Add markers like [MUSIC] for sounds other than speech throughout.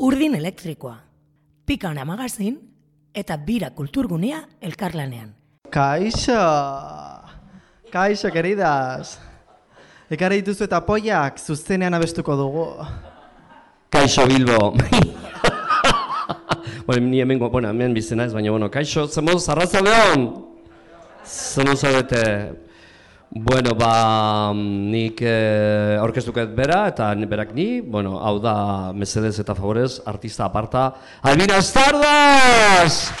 urdin elektrikoa, pikana magazin eta bira kulturgunea elkarlanean. Kaixo! Kaixo, queridas! Ekarri dituzu eta poiak zuzenean abestuko dugu. Kaixo Bilbo. [LAUGHS] bueno, ni hemen, bueno, hemen bizena ez, baina, bueno, kaixo, zemoz, arrazaleon! Zemoz zaudete, bueno, ba, nik eh, aurkeztuket bera, eta berak ni, bueno, hau da, mesedez eta favorez, artista aparta, Albina Estardas!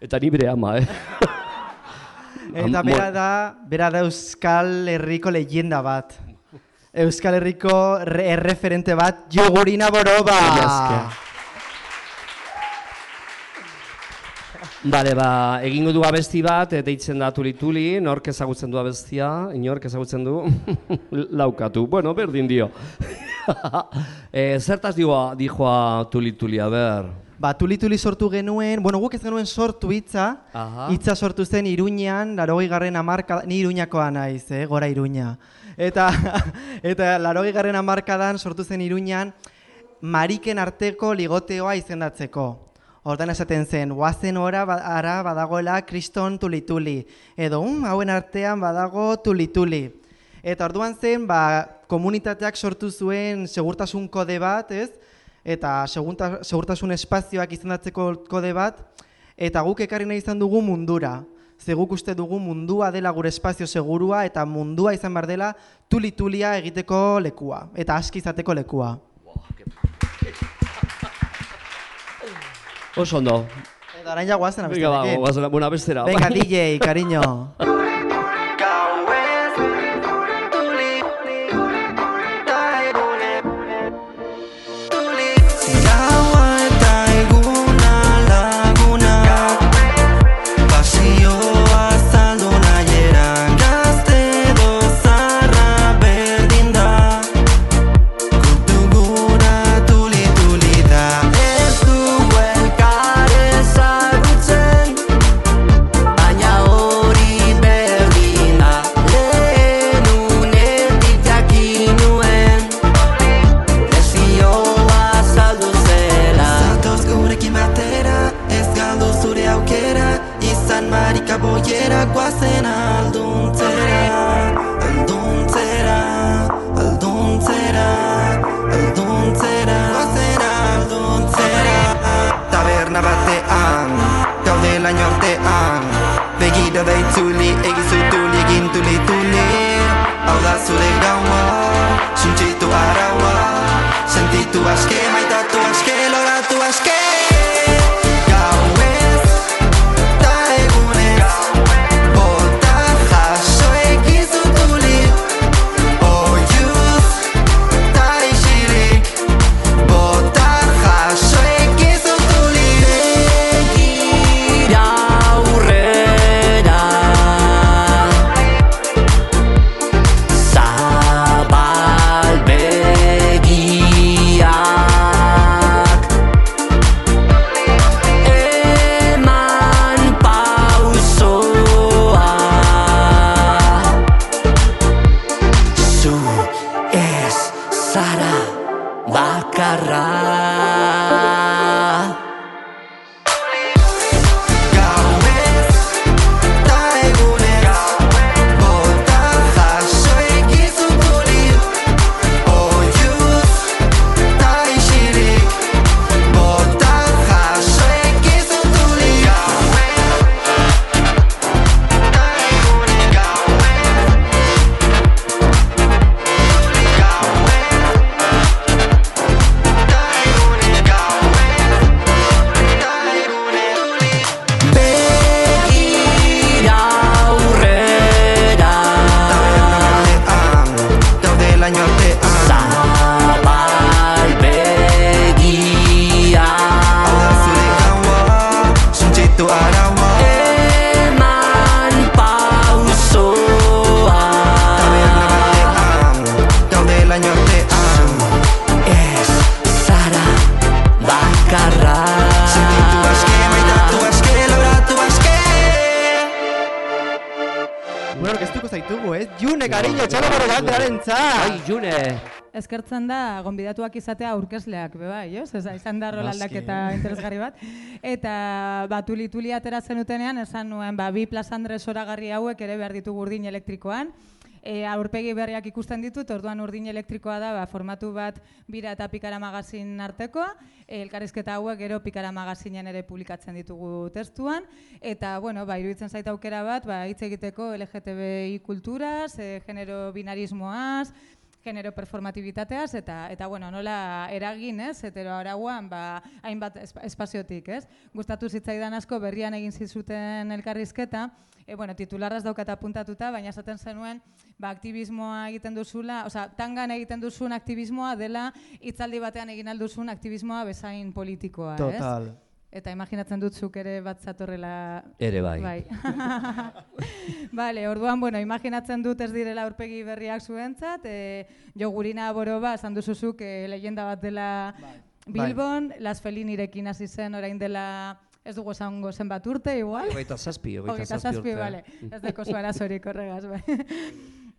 Eta ni bere ama, eh? Eta bera da, bera da Euskal Herriko leyenda bat. Euskal Herriko re- erreferente bat, Jogurina Boroba! Bale, ba, egingo du abesti bat, eta deitzen da tuli tuli, nork ezagutzen du abestia, inork ezagutzen du, [LAUGHS] laukatu, bueno, berdin dio. [LAUGHS] e, zertaz dijoa, dijoa tuli tuli, a ber? Ba, tuli-tuli sortu genuen, bueno, guk ez genuen sortu hitza, hitza sortu zen Iruñan, larogei garren amarka, ni Iruñakoa naiz, eh, gora Iruña. Eta, [LAUGHS] eta larogei garren amarkadan sortu zen Iruñan, mariken arteko ligoteoa izendatzeko. Hortan esaten zen, guazen ora ba- ara badagoela kriston tulituli. Edo, um, hauen artean badago tulituli. Eta orduan zen, ba, komunitateak sortu zuen segurtasun kode bat, ez? Eta segunta, segurtasun espazioak izendatzeko kode bat, eta guk ekarri nahi izan dugu mundura. Ze guk uste dugu mundua dela gure espazio segurua, eta mundua izan behar dela tuli-tulia egiteko lekua, eta aski izateko lekua. Oso ondo. Eta orain ja guazen Venga, ba, guazela, bueno, abestera. Venga, DJ, cariño. [LAUGHS] Taberna batean, gaude laino artean Begira da itzuli, egizu tuli, egin tuli tuli. Hau da zure gaua, suntxitu araua. Sentitu aske, maitatu aske, loratu aske Eskertzen da, gonbidatuak izatea aurkezleak, be bai, ez? Ez, izan da rol aldaketa interesgarri bat. Eta, ba, tuli-tuli atera zenutenean, esan nuen, ba, bi Plaza Andres oragarri hauek ere behar ditugu urdin elektrikoan. E, aurpegi berriak ikusten ditut, orduan urdin elektrikoa da, ba, formatu bat bira eta pikara magazin artekoa, e, elkarrizketa hauek gero pikara magazinen ere publikatzen ditugu testuan, eta, bueno, ba, iruditzen zait aukera bat, ba, hitz egiteko LGTBI kulturaz, e, genero binarismoaz, genero performatibitateaz eta eta bueno, nola eragin, ez? Hetero arauan, ba, hainbat espa- espaziotik, ez? Gustatu zitzaidan asko berrian egin zizuten elkarrizketa, e, bueno, titularraz daukat apuntatuta, baina esaten zenuen, ba, aktivismoa egiten duzula, osea, tangan egiten duzun aktivismoa dela hitzaldi batean egin alduzun aktivismoa bezain politikoa, ez? Total. Eta imaginatzen dut zuk ere bat zatorrela Ere bai. Bai. [LAUGHS] Vale, orduan, bueno, imaginatzen dut ez direla aurpegi berriak zuentzat, e, jogurina boroba, esan duzuzuk, e, leyenda bat dela Bilbon, Las Felinirekin hasi zen orain dela, ez dugu esango zenbat urte, igual? Hogeita zazpi, Hogeita zazpi zazpi, urte. bale. Ez deko zu [LAUGHS] arazorik horregaz, bai.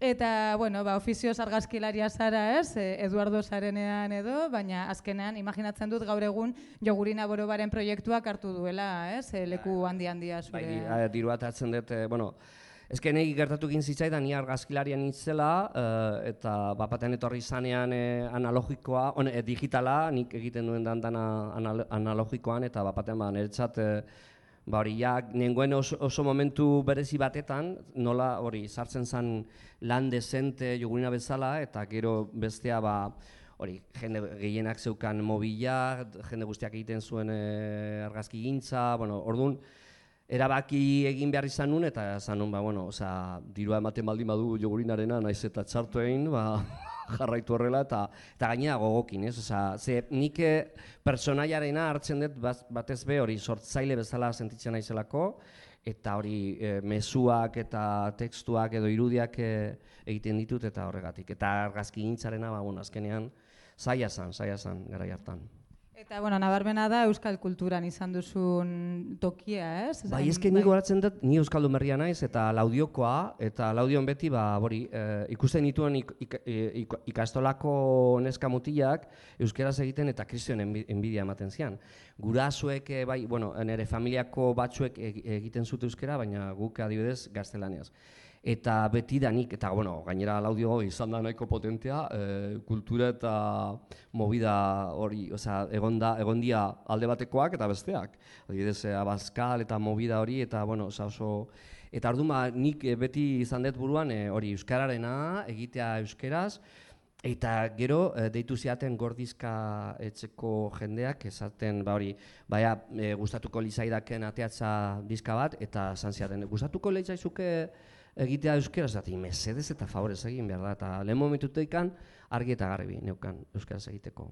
Eta, bueno, ba, ofizioz argazkilaria zara, ez, e, Eduardo Sarenean edo, baina azkenean imaginatzen dut gaur egun jogurina borobaren proiektuak hartu duela, ez, e, leku handi handia zure. Bai, diru bat hartzen dut, eh, bueno, ezken egi gertatu egin zitzaidan, ni argazkilarian itzela, eh, eta bapaten etorri izanean eh, analogikoa, on, eh, digitala, nik egiten duen dan dana anal analogikoan, eta bapaten ba, niretzat, eh, ba hori, ja, nengoen oso, oso momentu berezi batetan, nola hori, sartzen zen lan dezente jogurina bezala, eta gero bestea, ba, hori, jende gehienak zeukan mobila, jende guztiak egiten zuen e, argazki gintza, bueno, orduan, erabaki egin behar izan nun, eta esan nun, ba, bueno, osea, dirua ematen baldin badu jogurinarena, naiz eta txartu egin, ba, jarraitu horrela, eta, eta gainera gogokin, ez? Osea, ze nik eh, personaiarena hartzen dut batez be hori sortzaile bezala sentitzen naizelako, eta hori e, mezuak eta tekstuak edo irudiak eh, egiten ditut eta horregatik. Eta argazki gintzarena, ba, bueno, azkenean, zaila zan, zaila zan, gara hartan. Eta, bueno, nabarmena da euskal kulturan izan duzun tokia, ez? Bai, eske ni goratzen dut, ni Euskaldun berria naiz, eta laudiokoa, eta laudion beti, ba, hori, e, ikusten dituen ik, ik, ik, ikastolako neska mutilak euskeraz egiten eta kristion enbi- enbidia ematen zian. Gurasoek, e, bai, bueno, nire familiako batzuek egiten zute euskera, baina guk adibidez gaztelaniaz. Eta beti da nik, eta bueno, gainera laudio izan da nahiko potentea, e, kultura eta movida hori, osea, egonda, egondia alde batekoak eta besteak. Adibidez, e, abazkal eta movida hori, eta bueno, osea, oso... Eta orduan ba, nik e, beti izan dut buruan e, hori euskararena, egitea euskeraz, Eta gero e, deitu ziaten gordizka etxeko jendeak esaten ba hori baia e, gustatuko lizaidaken ateatza diska bat eta esan ziaten gustatuko leitzaizuke egitea euskera zati mesedez eta favorez egin behar da eta lehen momentuteikan argi eta garbi neukan euskaraz egiteko.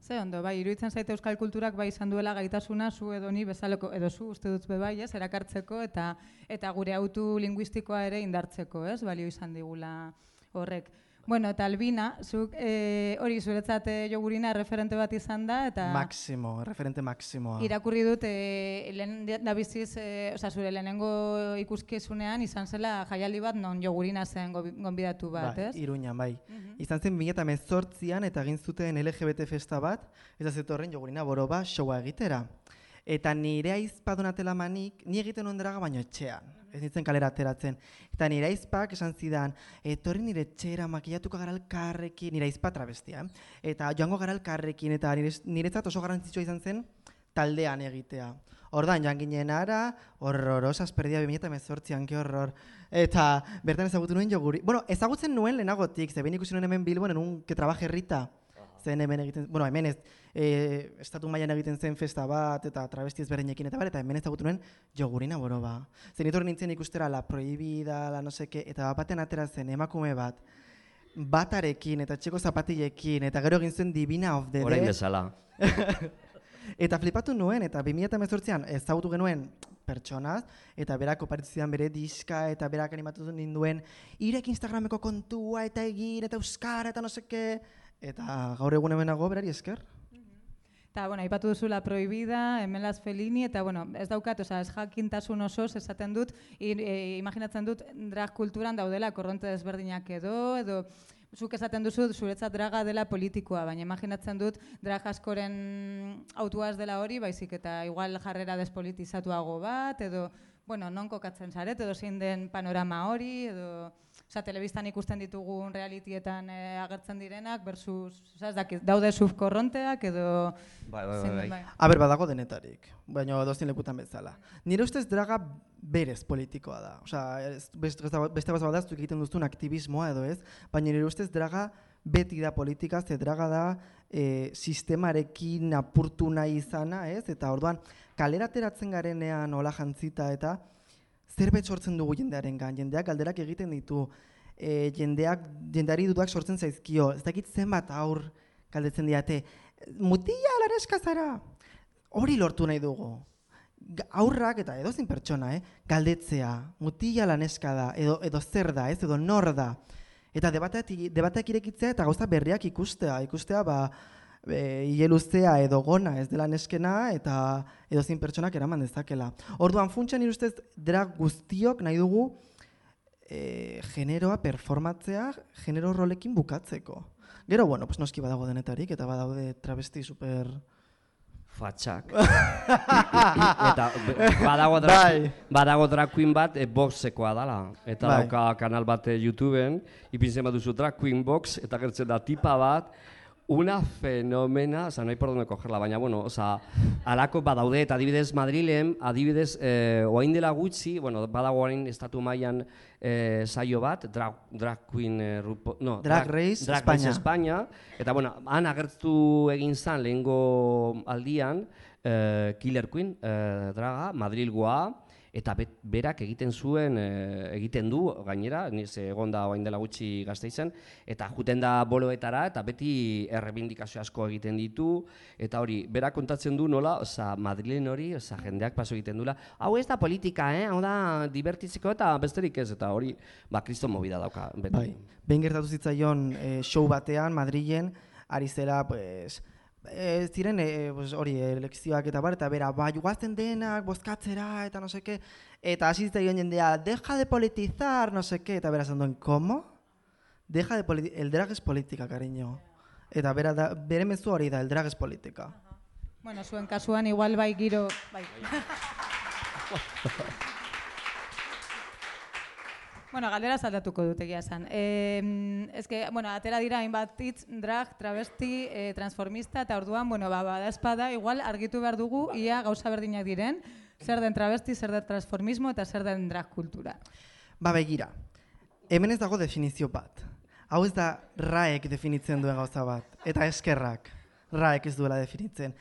Ze ondo, bai, iruditzen zaite euskal kulturak bai izan duela gaitasuna zu edo ni bezaleko edo zu uste dut be bai, ez, erakartzeko eta eta gure autu linguistikoa ere indartzeko, ez, balio izan digula horrek. Bueno, eta Albina, zuk e, hori zuretzat eh, jogurina referente bat izan da eta Maximo, referente maximoa. irakurri dut e, lehen da biziz, e, osea, zure lehenengo ikuskizunean izan zela jaialdi bat non jogurina zen gonbidatu bat, Bai, ez? Iruñan, bai. Izan zen 2018an eta egin zuten LGBT festa bat, eta zetorren jogurina boroba showa egitera. Eta nire aizpa donatela manik, ni egiten nuen deraga baino etxean. Ez nintzen kalera ateratzen. Eta nire aizpak esan zidan, etorri nire etxera makillatuko gara elkarrekin, nire aizpa travestia, eh? eta joango gara elkarrekin, eta nire, niretzat oso garrantzitsua izan zen taldean egitea. Ordan joan ginen ara, horrorosas perdia 2018an, ke horror. Eta bertan ezagutu nuen joguri. Bueno, ezagutzen nuen lehenagotik, ze behin ikusi nuen hemen Bilbon, en un que trabaje Rita. Zen hemen egiten, bueno, hemen ez, e, estatu mailan egiten zen festa bat, eta travesti ezberdinekin eta bar, eta hemen ezagutu nuen jogurina boroba. Zen itor nintzen ikustera la prohibida, la no seke, eta bat batean atera zen emakume bat, batarekin eta txeko zapatilekin, eta gero egin zen Divina of the Orain Dead. bezala. [LAUGHS] Eta flipatu nuen, eta 2018an ezagutu genuen pertsonaz, eta berak oparitu zidan bere diska, eta berak animatu ninduen, irek Instagrameko kontua, eta egin, eta euskara, eta no seke, eta gaur egun hemenago berari esker. Eta, bueno, aipatu duzula prohibida, emelaz felini, eta, bueno, ez daukat, oza, ez jakintasun osoz esaten dut, i, e, imaginatzen dut drag kulturan daudela korronte desberdinak edo, edo, zuk esaten duzu zuretzat draga dela politikoa, baina imaginatzen dut drag askoren autuaz dela hori, baizik eta igual jarrera despolitizatuago bat, edo, bueno, non kokatzen zaret, edo zein den panorama hori, edo, Osa, telebistan ikusten ditugun realitietan eh, agertzen direnak, versus, osa, ez dakit, daude subkorronteak edo... Bai, bai, bai, bai. Aber badago denetarik, baina dozin lekutan bezala. Nire ustez draga berez politikoa da. Osea, ez- beste beste bat da, egiten duzun aktivismoa edo ez, baina nire ustez draga beti da politika, ze draga da e, sistemarekin apurtu nahi izana, ez? Eta orduan, kalera ateratzen garenean hola jantzita eta zerbait sortzen dugu jendearen gan, jendeak galderak egiten ditu, e, jendeak, jendeari dudak sortzen zaizkio, ez dakit zenbat aur galdetzen diate, mutila lareska zara, hori lortu nahi dugu. Aurrak eta edozein pertsona, eh? galdetzea, mutila laneska da, edo, edo zer da, ez, edo nor da. Eta debateak irekitzea eta gauza berriak ikustea, ikustea ba, e, ile luzea edo gona ez dela neskena eta edozein pertsonak eraman dezakela. Orduan funtsan nire ustez drag guztiok nahi dugu e, generoa performatzea genero rolekin bukatzeko. Gero, bueno, pues noski badago denetarik eta badaude travesti super... Fatxak. [LAUGHS] eta badago drag, Bai. badago drag queen bat e, boxekoa dala. Eta Bai. dauka kanal bat e, YouTubeen, ipintzen baduzu drag queen box, eta gertzen da tipa bat, una fenomena, oza, nahi por donde cogerla, baina, bueno, oza, alako badaude, eta adibidez Madrilen, adibidez, eh, oain dela gutxi, bueno, badago orain estatu mailan eh, saio bat, drag, drag queen, eh, rupo, no, Drag Race drag España. Race Espainia, eta bueno, han agertu egin zan lehengo aldian, eh, Killer Queen, eh, draga, Madrilgoa, eta bet, berak egiten zuen, eh, egiten du, gainera, niz egon da orain dela gutxi gazteizen, eta juten da boloetara, eta beti errebindikazio asko egiten ditu, eta hori, berak kontatzen du nola, oza, Madrilen hori, oza, jendeak paso egiten dula, hau ez da politika, eh? hau da divertitzeko eta besterik ez, eta hori, ba, kriston movida dauka, beti. Bai. Behin gertatu zitzaion eh, show batean Madrilen ari zela pues eh, ziren eh, pues, hori elekzioak eta bar eta bera ba guazten denak bozkatzera eta no seke eta hasi zitzaion jendea deja de politizar no seke eta bera esan duen ¿cómo? Deja de politi el drag es política, cariño. Eta bera da, bere mezu hori da, el drag es política. Bueno, zuen kasuan igual bai giro... Bai. [LAUGHS] [LAUGHS] Bueno, galdera saldatuko dut egia esan. Eh, eske, bueno, atera dira hainbat hitz, drag, travesti, eh, transformista, eta orduan, bueno, ba, bada espada, igual argitu behar dugu, ia gauza berdinak diren, zer den travesti, zer den transformismo, eta zer den drag kultura. Ba begira, hemen ez dago definizio bat. Hau ez da raek definitzen duen gauza bat, eta eskerrak raek ez duela definitzen.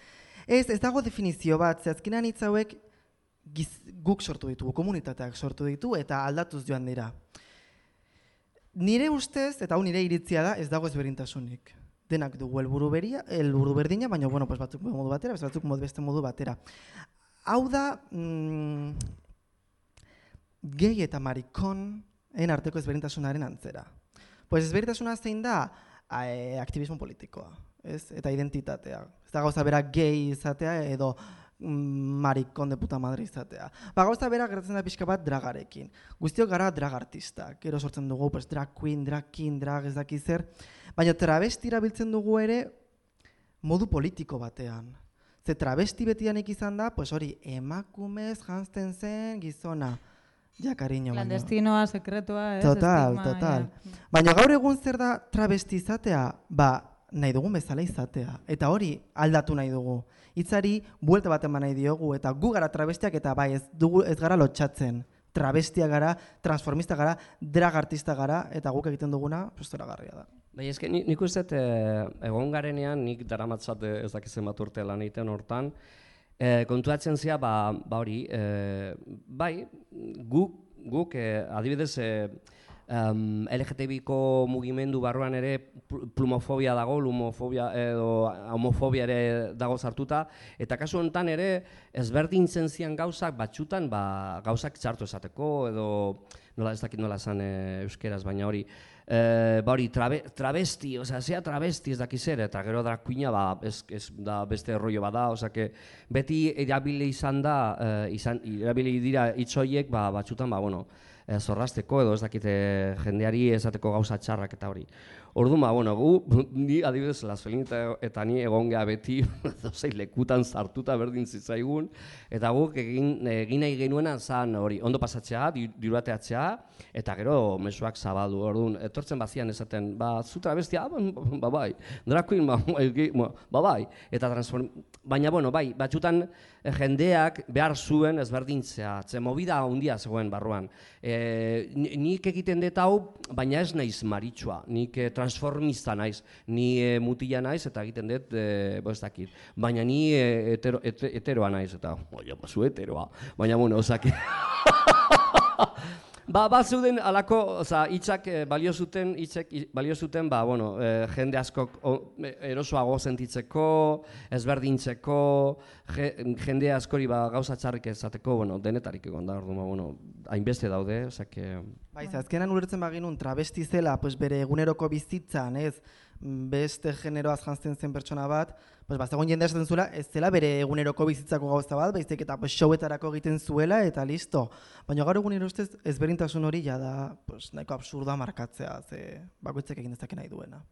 Ez, ez dago definizio bat, ze azkenean hitz hauek giz, guk sortu ditugu, komunitateak sortu ditu eta aldatuz joan dira. Nire ustez, eta hau nire iritzia da, ez dago ezberdintasunik. Denak dugu helburu beria, helburu berdina, baina bueno, pues batzuk modu batera, beste batzuk modu beste modu batera. Hau da, mm, gay eta marikon en arteko ezberdintasunaren antzera. Pues ezberdintasuna zein da eh, aktivismo politikoa, ez? Eta identitatea. Ez da gauza bera gay izatea edo marikon de puta madre izatea. Ba gauza bera gertatzen da pixka bat dragarekin. Guztiok gara drag artistak. Gero sortzen dugu pues, drag queen, drag king, drag ez daki zer. Baina travesti erabiltzen dugu ere modu politiko batean. Ze travesti betianik izan da, pues hori, emakumez janzten zen gizona. Ja, baina. Clandestinoa, sekretua, ez? Total, estigma, total. ja. Baina gaur egun zer da travesti izatea? Ba, nahi dugun bezala izatea. Eta hori aldatu nahi dugu. Hitzari buelta bat eman nahi diogu eta gu gara travestiak eta bai ez dugu ez gara lotxatzen. Travestia gara, transformista gara, drag artista gara eta guk egiten duguna pues zoragarria da. Bai, eske ni, nik uste eh, egon garenean, nik daramatzat eh, ez dakizen bat urte lan egiten hortan, eh, kontuatzen zea, ba, ba hori, eh, bai, guk, guk eh, adibidez, eh, um, LGTBiko mugimendu barruan ere pl- plumofobia dago, lumofobia edo homofobia ere dago sartuta, eta kasu honetan ere ezberdintzen zian gauzak batxutan ba, gauzak txartu esateko, edo nola ez dakit nola esan e, euskeraz, baina hori, e, ba hori, trabe, travesti, osea, zea travesti ez dakiz ere, eta gero drag queena ba, ez, ez da beste rollo bada, osea, que beti erabili izan da, e, izan, erabili dira hitz horiek, ba, batxutan, ba, bueno, zorrasteko edo ez dakite jendeari esateko gauza txarrak eta hori. Orduan, ba, bueno, gu, ni adibidez, Lazuelin eta, eta ni egon geha beti, [LAUGHS] dozei lekutan sartuta berdin zitzaigun, eta guk egin, egin nahi genuena zan hori, ondo pasatzea, di- dirurateatzea, eta gero mezuak zabaldu, orduan, etortzen bazian esaten, ba, zu travestia, ah, ba, [LAUGHS] ba, bai, drag ba, [LAUGHS] ba, ba, bai, eta transform... Baina, bueno, bai, batzutan eh, jendeak behar zuen ezberdintzea, ze movida handia zegoen barruan. E, ni- nik egiten dut hau, baina ez naiz maritxua, nik eh, transformista naiz, ni eh, mutila naiz eta egiten dut, e, bo ez dakit. Baina ni eh, hetero, hete- heteroa naiz eta, oia, zu heteroa, baina bueno, osaki. [LAUGHS] Ba, ba zeuden alako, oza, hitzak eh, balio zuten, hitzek balio zuten, ba, bueno, eh, jende askok o, e, erosoago sentitzeko, ezberdintzeko, je, jende askori ba, gauza txarrik ezateko, bueno, denetarik egon da, orduan, ba, bueno, hainbeste daude, osake, Bai, ze azkenan ulertzen baginun travesti zela, pues bere eguneroko bizitzan, ez, mm, beste generoaz jantzen zen pertsona bat, pues bazegoen jende esaten zuela, ez zela bere eguneroko bizitzako gauza bat, baizik eta pues showetarako egiten zuela eta listo. Baina gaur egun ustez ezberdintasun hori ja da, pues nahiko absurda markatzea, ze bakoitzak egin dezake nahi duena.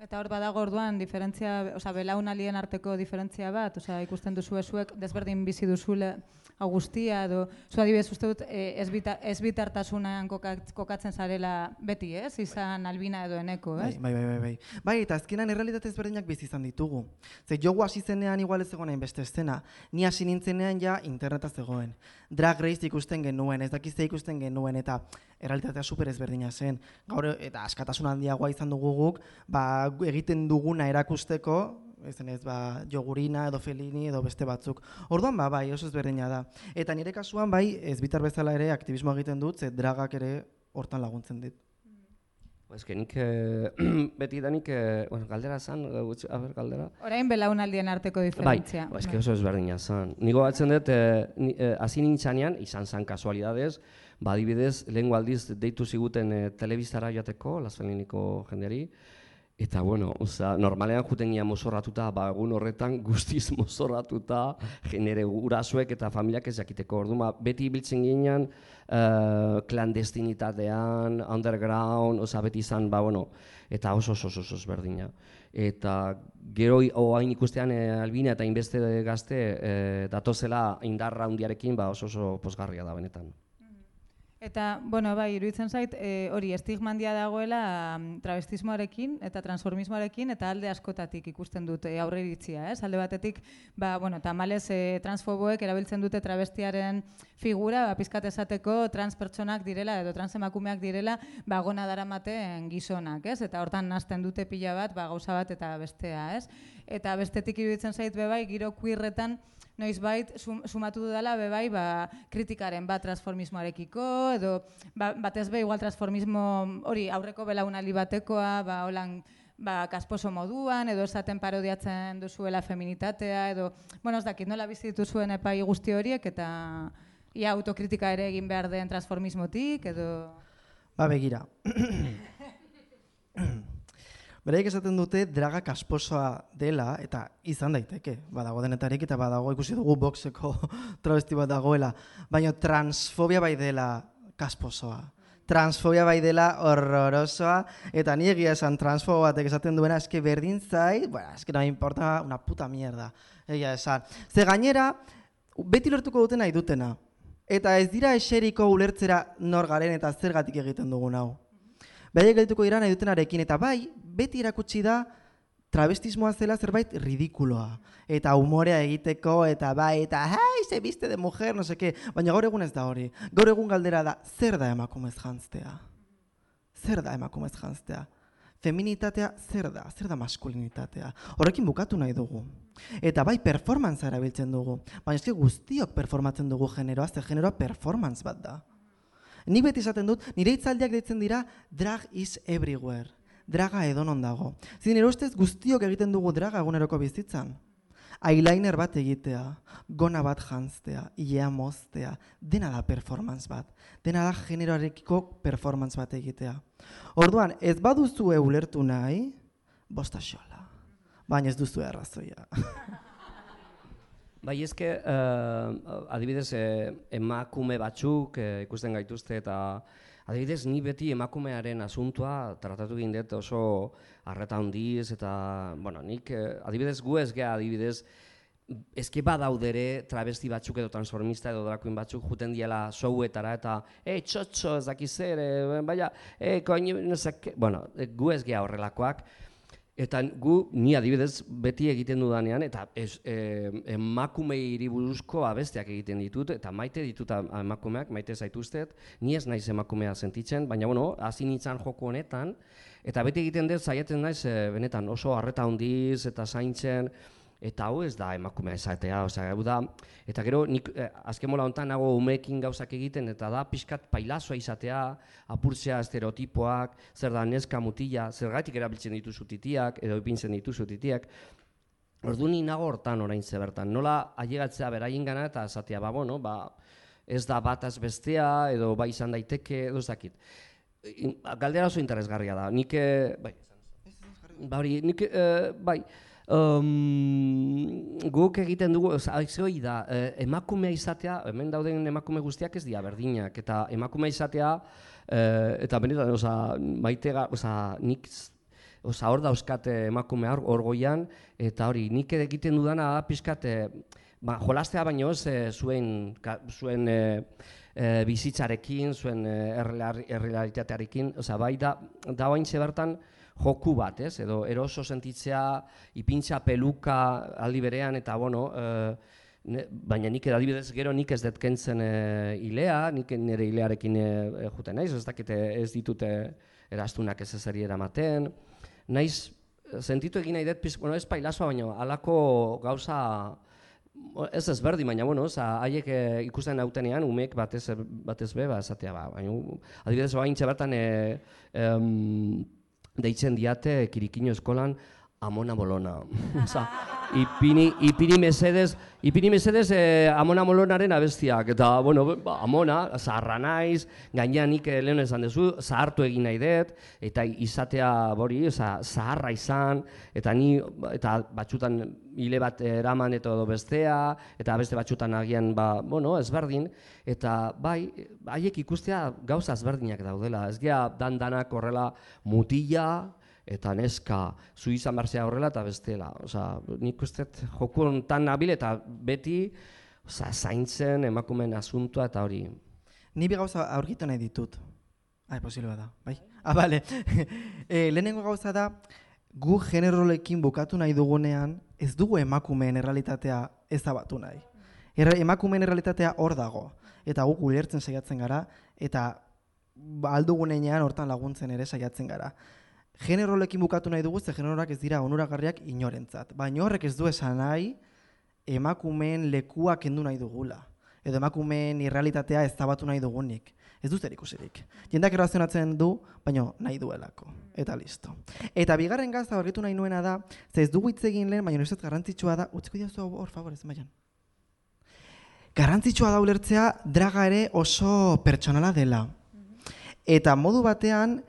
Eta hor badago orduan diferentzia, osea belaunalien arteko diferentzia bat, osea ikusten duzu zuek desberdin bizi duzule hau guztia edo zu adibidez uste dut eh, ez bita, ez bitartasunan kokat- kokatzen zarela beti, ez? Izan albina edo eneko, Bai, ez? bai, bai, bai, bai. Bai, eta azkenan errealitate ezberdinak bizi izan ditugu. Ze jogu hasi zenean igual ez zegoen beste estena. Ni hasi nintzenean ja interneta zegoen. Drag race ikusten genuen, ez dakiz ikusten genuen, eta errealitatea super ezberdina zen. Gaur eta askatasun handiagoa izan dugu guk, ba, egiten duguna erakusteko, ezen ez, ba, jogurina edo felini edo beste batzuk. Orduan, ba, bai, oso ezberdina da. Eta nire kasuan, bai, ez bitar bezala ere aktivismoa egiten dut, ze dragak ere hortan laguntzen dit. Ez que nik, eh, [CLEARS THROAT] beti da nik, eh, bueno, galdera zan, eh, gutxi- a ber, galdera. Orain belaunaldien arteko diferentzia. Bai, eske oso ezberdina zan. Nigo batzen dut, eh, ni- eh, nintzanean, izan zan kasualidades, ba, adibidez, lehengo aldiz deitu ziguten eh, telebistara joateko, lazeliniko jendeari, Eta bueno, osea, normalean juten gia mozorratuta, ba, egun horretan guztiz [LAUGHS] mozorratuta, genere gurasoek eta familiak ez jakiteko. Orduan, ba, beti ibiltzen ginean, uh, klandestinitatean, underground, osea, beti izan, ba, bueno, eta oso oso oso, oso ezberdina. Eta gero oain ikustean e, albina eta inbeste gazte e, datozela indarra handiarekin ba oso oso posgarria da benetan. Eta, bueno, bai, iruditzen zait, e, hori estigma handia dagoela mm, travestismoarekin eta transformismoarekin eta alde askotatik ikusten dut e, aurre iritzia, ez? Alde batetik, ba, bueno, tamalez e, transfoboek erabiltzen dute travestiaren figura, ba, pizkat esateko trans pertsonak direla edo trans emakumeak direla, ba, gona daramaten gizonak, ez? Eta hortan nazten dute pila bat, ba, gauza bat eta bestea, ez? Eta bestetik iruditzen zait bebai, giro queerretan, noizbait sum, sumatu dudala bebai ba, kritikaren bat transformismoarekiko edo ba, batez be igual transformismo hori aurreko belaunaldi batekoa ba holan ba, kasposo moduan, edo esaten parodiatzen duzuela feminitatea, edo, bueno, ez dakit, nola bizi dituzuen epai guzti horiek, eta ia autokritika ere egin behar den transformismotik, edo... Ba, begira. [COUGHS] [COUGHS] Beraiek esaten dute draga kasposoa dela, eta izan daiteke, badago denetarik eta badago ikusi dugu boxeko [LAUGHS] travesti bat dagoela, baina transfobia bai dela kasposoa. Transfobia bai dela horrorosoa, eta ni egia esan transfobo batek esaten duena, eske berdin zait, bueno, eske no importa una puta mierda, egia esan. Ze gainera, beti lortuko dutena nahi dutena, eta ez dira eseriko ulertzera nor garen eta zergatik egiten dugun hau. Beraiek geldituko dira nahi dutenarekin, eta bai, beti erakutsi da travestismoa zela zerbait ridikuloa. Eta umorea egiteko, eta bai, eta hai, se biste de mujer, no seke. Baina gaur egun ez da hori. Gaur egun galdera da, zer da emakumez jantztea? Zer da emakumez jantztea? Feminitatea zer da? Zer da maskulinitatea? Horrekin bukatu nahi dugu. Eta bai, performance erabiltzen dugu. Baina eske guztiok performatzen dugu generoa, ze generoa performance bat da. Nik beti esaten dut, nire hitzaldiak deitzen dira drag is everywhere. Draga edonon dago. Zin, nire ustez guztiok egiten dugu draga eguneroko bizitzan. Eyeliner bat egitea, gona bat jantztea, ilea moztea, dena da performance bat. Dena da generoarekiko performance bat egitea. Orduan, ez baduzu ulertu nahi, bosta xola. Baina ez duzu errazoia. [LAUGHS] Bai, ezke, uh, adibidez, eh, emakume batzuk eh, ikusten gaituzte eta adibidez, ni beti emakumearen asuntua tratatu egin dut oso arreta handiz eta, bueno, nik, eh, adibidez, gu ez gea adibidez, ezke badaudere travesti batzuk edo transformista edo drakuin batzuk juten diela showetara eta e, txotxo ez dakiz zer, e, baina, e, koin, no sé, bueno, gu ez gea horrelakoak, Eta gu, ni adibidez, beti egiten dudanean, eta ez, e, emakumei buruzko abesteak egiten ditut, eta maite ditut emakumeak, maite zaituztet, ni ez naiz emakumea sentitzen, baina bueno, hasi nintzen joko honetan, eta beti egiten dut saiatzen naiz, e, benetan oso harreta handiz eta zaintzen, eta hau ez da emakumea esatea, osea, hau da, eta gero nik eh, azken mola hontan nago umeekin gauzak egiten, eta da pixkat pailazoa izatea, apurtzea estereotipoak, zer da neska mutila, zergatik erabiltzen dituzu titiak, edo ipintzen dituzu titiak, Ordu ni nago hortan orain ze bertan, nola ailegatzea beraien gana eta esatea, ba, bueno, ba, ez da bataz bestea, edo bai izan daiteke, edo ez dakit. In- Galdera oso interesgarria da, nik, eh, bai, ba hori, nik, eh, bai, um, guk egiten dugu, hori da, eh, emakumea izatea, hemen dauden emakume guztiak ez dira berdinak, eta emakumea izatea, eh, eta benetan, oza, maite, ga- oza, nik Osa, hor dauzkat eh, emakume hor, goian, eta hori, nik egiten dudana da pixkat, eh, ba, jolastea baino ez eh, zuen, ka, zuen eh, eh, bizitzarekin, zuen erreal- errealitatearekin, osa, bai da, da baintze bertan joku bat, ez? Edo eroso sentitzea, ipintza peluka aldi berean, eta bueno, ne, baina nik adibidez gero nik ez dut kentzen eh, ilea, nik nire ilearekin eh, juten naiz, ez dakite ez ditute erastunak ez ezeri eramaten, naiz sentitu egin nahi dut, bueno, ez pailazoa, baina halako gauza ez ezberdin, baina bueno, oza, haiek eh, ikusten nautenean, umek batez, batez be, ba, esatea, ba, baina, adibidez, baintxe bertan, e, em, deitzen diate kirikino eskolan amona bolona. [LAUGHS] Osa, ipini, ipini mesedez, ipini mesedez eh, amona bolonaren abestiak, eta, bueno, ba, amona, zaharra naiz, gainean nik eh, lehen esan duzu, zahartu egin nahi dut, eta izatea bori, oza, zaharra izan, eta ni, eta batzutan hile bat eraman eta edo bestea, eta beste batzutan agian, ba, bueno, ezberdin, eta bai, haiek ikustea gauza ezberdinak daudela, ez gea dan-danak horrela mutila, eta neska, zu izan barzea horrela eta bestela. Osa, nik uste joku honetan nabil eta beti osa, zaintzen emakumeen asuntua eta hori. Ni gauza aurkitu nahi ditut. Ai, posible da, bai? Ah, bale. [LAUGHS] e, lehenengo gauza da, gu generolekin bukatu nahi dugunean, ez dugu emakumeen errealitatea ezabatu nahi. Erra, emakumeen errealitatea hor dago. Eta guk ulertzen saiatzen gara, eta ba, aldugunean hortan laguntzen ere saiatzen gara. Generolekin bukatu nahi dugu, ze generorak ez dira onuragarriak inorentzat. Baina horrek ez du esan nahi, emakumeen lekua kendu nahi dugula. Edo emakumeen irrealitatea ezabatu nahi dugunik. Ez du zer ikusirik. Jendak errazionatzen du, baina nahi duelako. Eta listo. Eta bigarren gazta horretu nahi nuena da, ze ez dugu hitz egin lehen, baina ez garrantzitsua da, utziko hau, hor favorez, maian. Garrantzitsua da ulertzea draga ere oso pertsonala dela. Eta modu batean,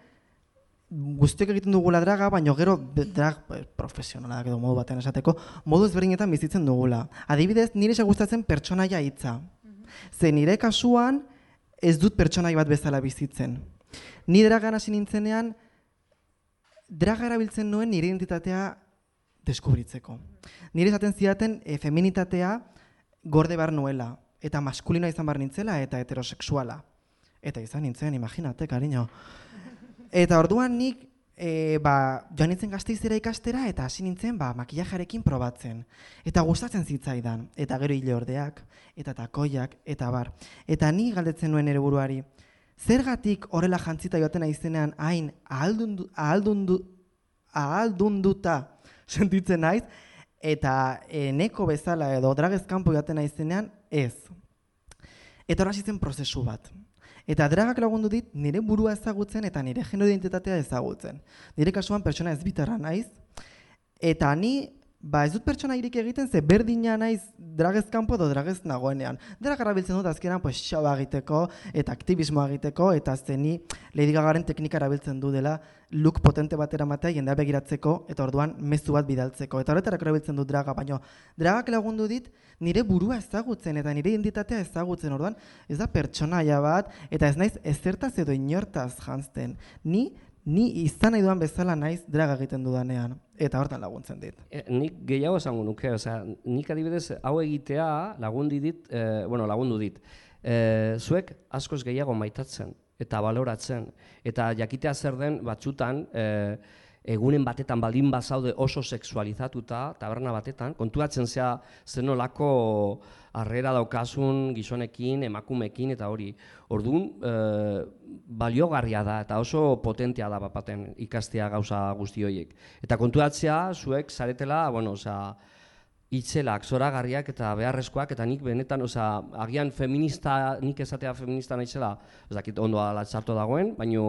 guztiok egiten dugula draga, baina gero drag eh, profesionalak edo modu batean esateko, modu ezberdinetan bizitzen dugula. Adibidez, nire xe gustatzen pertsonaia hitza. Ze nire kasuan ez dut pertsonai bat bezala bizitzen. Ni dragan hasi nintzenean, draga erabiltzen nuen nire identitatea deskubritzeko. Nire esaten zidaten e, feminitatea gorde behar nuela, eta maskulina izan behar nintzela, eta heterosexuala. Eta izan nintzen, imaginate, cariño. Eta orduan nik e, ba, joan nintzen gazteizera ikastera eta hasi nintzen ba, makillajarekin probatzen. Eta gustatzen zitzaidan. Eta gero hile ordeak, eta takoiak, eta bar. Eta ni galdetzen nuen ere buruari, zergatik horrela jantzita joaten aizenean hain ahaldundu, ahaldundu, ahaldunduta [LAUGHS] sentitzen naiz, eta eneko bezala edo dragez kanpo joaten aizenean ez. Eta zen prozesu bat. Eta dragak lagundu dit nire burua ezagutzen eta nire genero identitatea ezagutzen. Nire kasuan pertsona ez bitarra naiz, eta ni Ba ez dut pertsona irik egiten ze berdina naiz dragez kanpo edo dragez nagoenean. Drag erabiltzen dut azkenan pues show egiteko eta aktivismoa egiteko eta zeni Lady Gagaren teknika erabiltzen du dela look potente batera matea jendea begiratzeko eta orduan mezu bat bidaltzeko. Eta horretarako erabiltzen dut draga, baino dragak lagundu dit nire burua ezagutzen eta nire identitatea ezagutzen orduan ez da pertsonaia bat eta ez naiz ezertaz edo inortaz jantzten. Ni ni izan nahi dudan bezala naiz draga egiten dudanean eta hortan laguntzen dit. E, nik gehiago esango nuke, osea, nik adibidez hau egitea lagundi dit, e, bueno, lagundu dit. E, zuek askoz gehiago maitatzen eta baloratzen eta jakitea zer den batzutan e, egunen batetan baldin bazaude oso sexualizatuta taberna batetan, kontuatzen zea zenolako harrera daukasun gizonekin, emakumekin eta hori. Orduan, e, baliogarria da eta oso potentea da bapaten ikastea gauza guzti horiek. Eta kontuatzea, zuek zaretela, bueno, osea, itzelak, zoragarriak eta beharrezkoak, eta nik benetan, osea, agian feminista, nik esatea feminista naizela, ez dakit ondo ala txarto dagoen, baino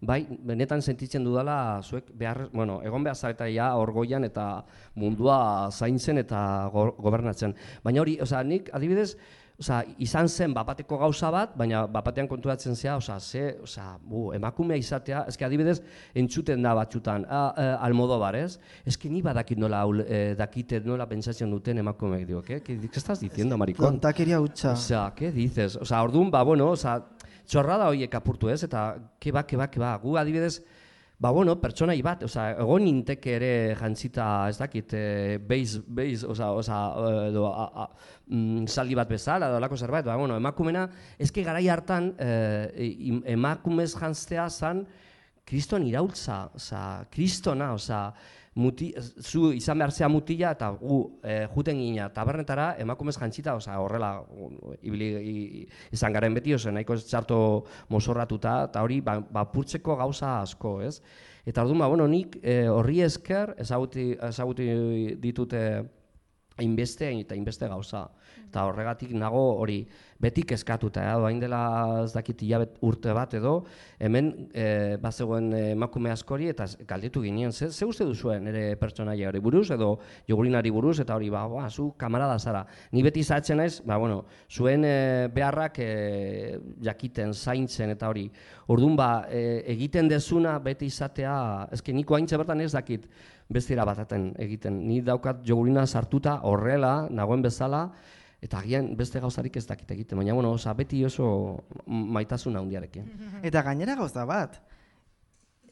bai, benetan sentitzen dudala zuek behar, bueno, egon behar zareta ja orgoian eta mundua zaintzen eta go, gobernatzen. Baina hori, osea, nik adibidez, Osa, izan zen bapateko gauza bat, baina bapatean konturatzen zea, osa, ze, osa, bu, emakumea izatea, eske adibidez, entzuten da batzutan, a, a, almodobar, ez? Eske ni badakit nola, eh, dakite nola pentsatzen duten emakumeek diok, eh? ¿Qué, ¿Qué estás diciendo, maricón? Tontakeria hutsa. Osea, ¿qué dices? Osea, orduan, ba, bueno, osea, txorrada horiek apurtu ez, eta keba, keba, keba, gu adibidez, ba, bueno, pertsonai bat, osea, egon ninteke ere jantzita, ez dakit, e, beiz, beiz, osea, osea, edo, a, a, mm, zaldi bat bezala, edo lako zerbait, ba, bueno, emakumena, ezke garai hartan, e, emakumez jantztea zan, kriston iraultza, osea, kristona, osea, muti, zu izan behar zea mutila eta gu e, juten gina tabernetara emakumez jantzita, osea, horrela ibili izan garen beti, osea, nahiko txarto mozorratuta, eta hori ba, bapurtzeko gauza asko, ez? Eta orduan, ba, bueno, nik e, esker ezaguti, ezaguti ditute hainbeste eta hainbeste gauza. Eta horregatik nago hori beti kezkatuta, ja, hain dela ez dakit hilabet urte bat edo, hemen e, bazegoen emakume askori eta galdetu ginen, ze, ze uste duzuen ere pertsonaia hori buruz edo jogurinari buruz eta hori, ba, ba, zu kamarada zara. Ni beti zatzen naiz, ba, bueno, zuen e, beharrak e, jakiten, zaintzen eta hori. Orduan, ba, e, egiten dezuna beti izatea, ezke niko haintze bertan ez dakit, bestera bataten egiten. Ni daukat jogurina sartuta horrela, nagoen bezala, eta agian beste gauzarik ez dakit egiten. Baina, bueno, oza, beti oso maitasun handiarekin. [LAUGHS] Eta gainera gauza bat,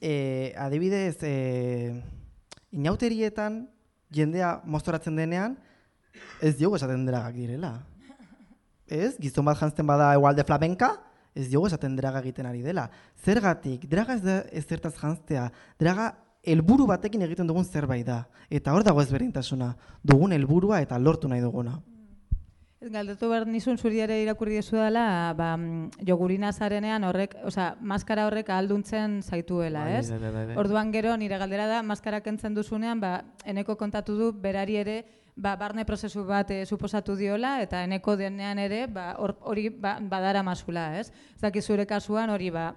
e, adibidez, e, inauterietan jendea moztoratzen denean, ez diogu esaten dragak direla. Ez, gizon bat jantzten bada egualde flamenka, ez diogu esaten draga egiten ari dela. Zergatik, draga ez da ezertaz jantztea, draga helburu batekin egiten dugun zerbait da. Eta hor dago ezberdintasuna, dugun helburua eta lortu nahi duguna. Ez galdetu behar nizun zuri ere irakurri dezu dela, ba, mm, jogurina zarenean horrek, osea, maskara horrek ahalduntzen zaituela, Bai, ez? bai, bai, bai, bai. Orduan gero nire galdera da, maskara kentzen duzunean, ba, eneko kontatu du berari ere, ba, barne prozesu bat eh, suposatu diola, eta eneko denean ere, ba, hor- hori ba, badara masula, ez? Ez dakit zure kasuan hori, ba,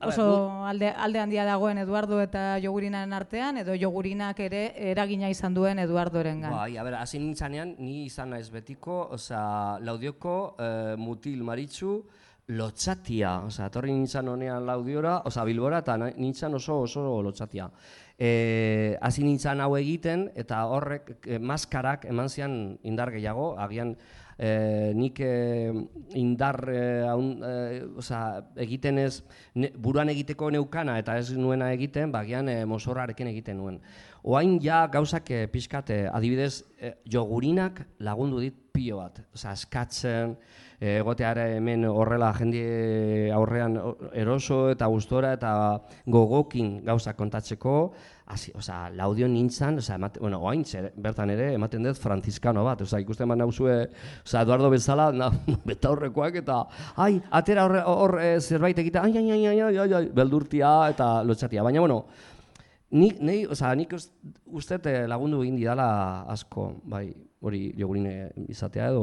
oso alde, alde handia dagoen Eduardo eta jogurinaren artean, edo jogurinak ere eragina izan duen Eduardoren Bai, a ber, hasi nintzanean, ni izan naiz betiko, osea, laudioko eh, mutil maritzu, lotxatia, osea, etorri nintzen honean laudiora, osea, bilbora, eta nintzen oso oso lotxatia. Eh, hasi nintzen hau egiten, eta horrek, eh, maskarak eman zian indar gehiago, agian eh, nik eh, indar eh, haun, eh, osea, egiten ez, ne, buruan egiteko neukana eta ez nuena egiten, bagian eh, mozorrarekin egiten nuen. Oain ja gauzak eh, pixkat, eh, adibidez, eh, jogurinak lagundu dit pilo bat. Osea, eskatzen, eh, egoteare hemen horrela jende aurrean eroso eta gustora eta gogokin gauzak kontatzeko, hasi, osea, laudio nintzan, osea, emate, bueno, oain zer, bertan ere ematen dut franziskano bat, osea, ikusten bat nauzue, osea, Eduardo bezala, na, [LAUGHS] betaurrekoak eta, ai, atera hor, hor eh, zerbait egita, ai, ai, ai, ai, ai, ai, beldurtia eta lotxatia, baina, bueno, Nik, nei, osea, nik ust- uste eh, lagundu egin didala asko, bai. hori jogurine izatea edo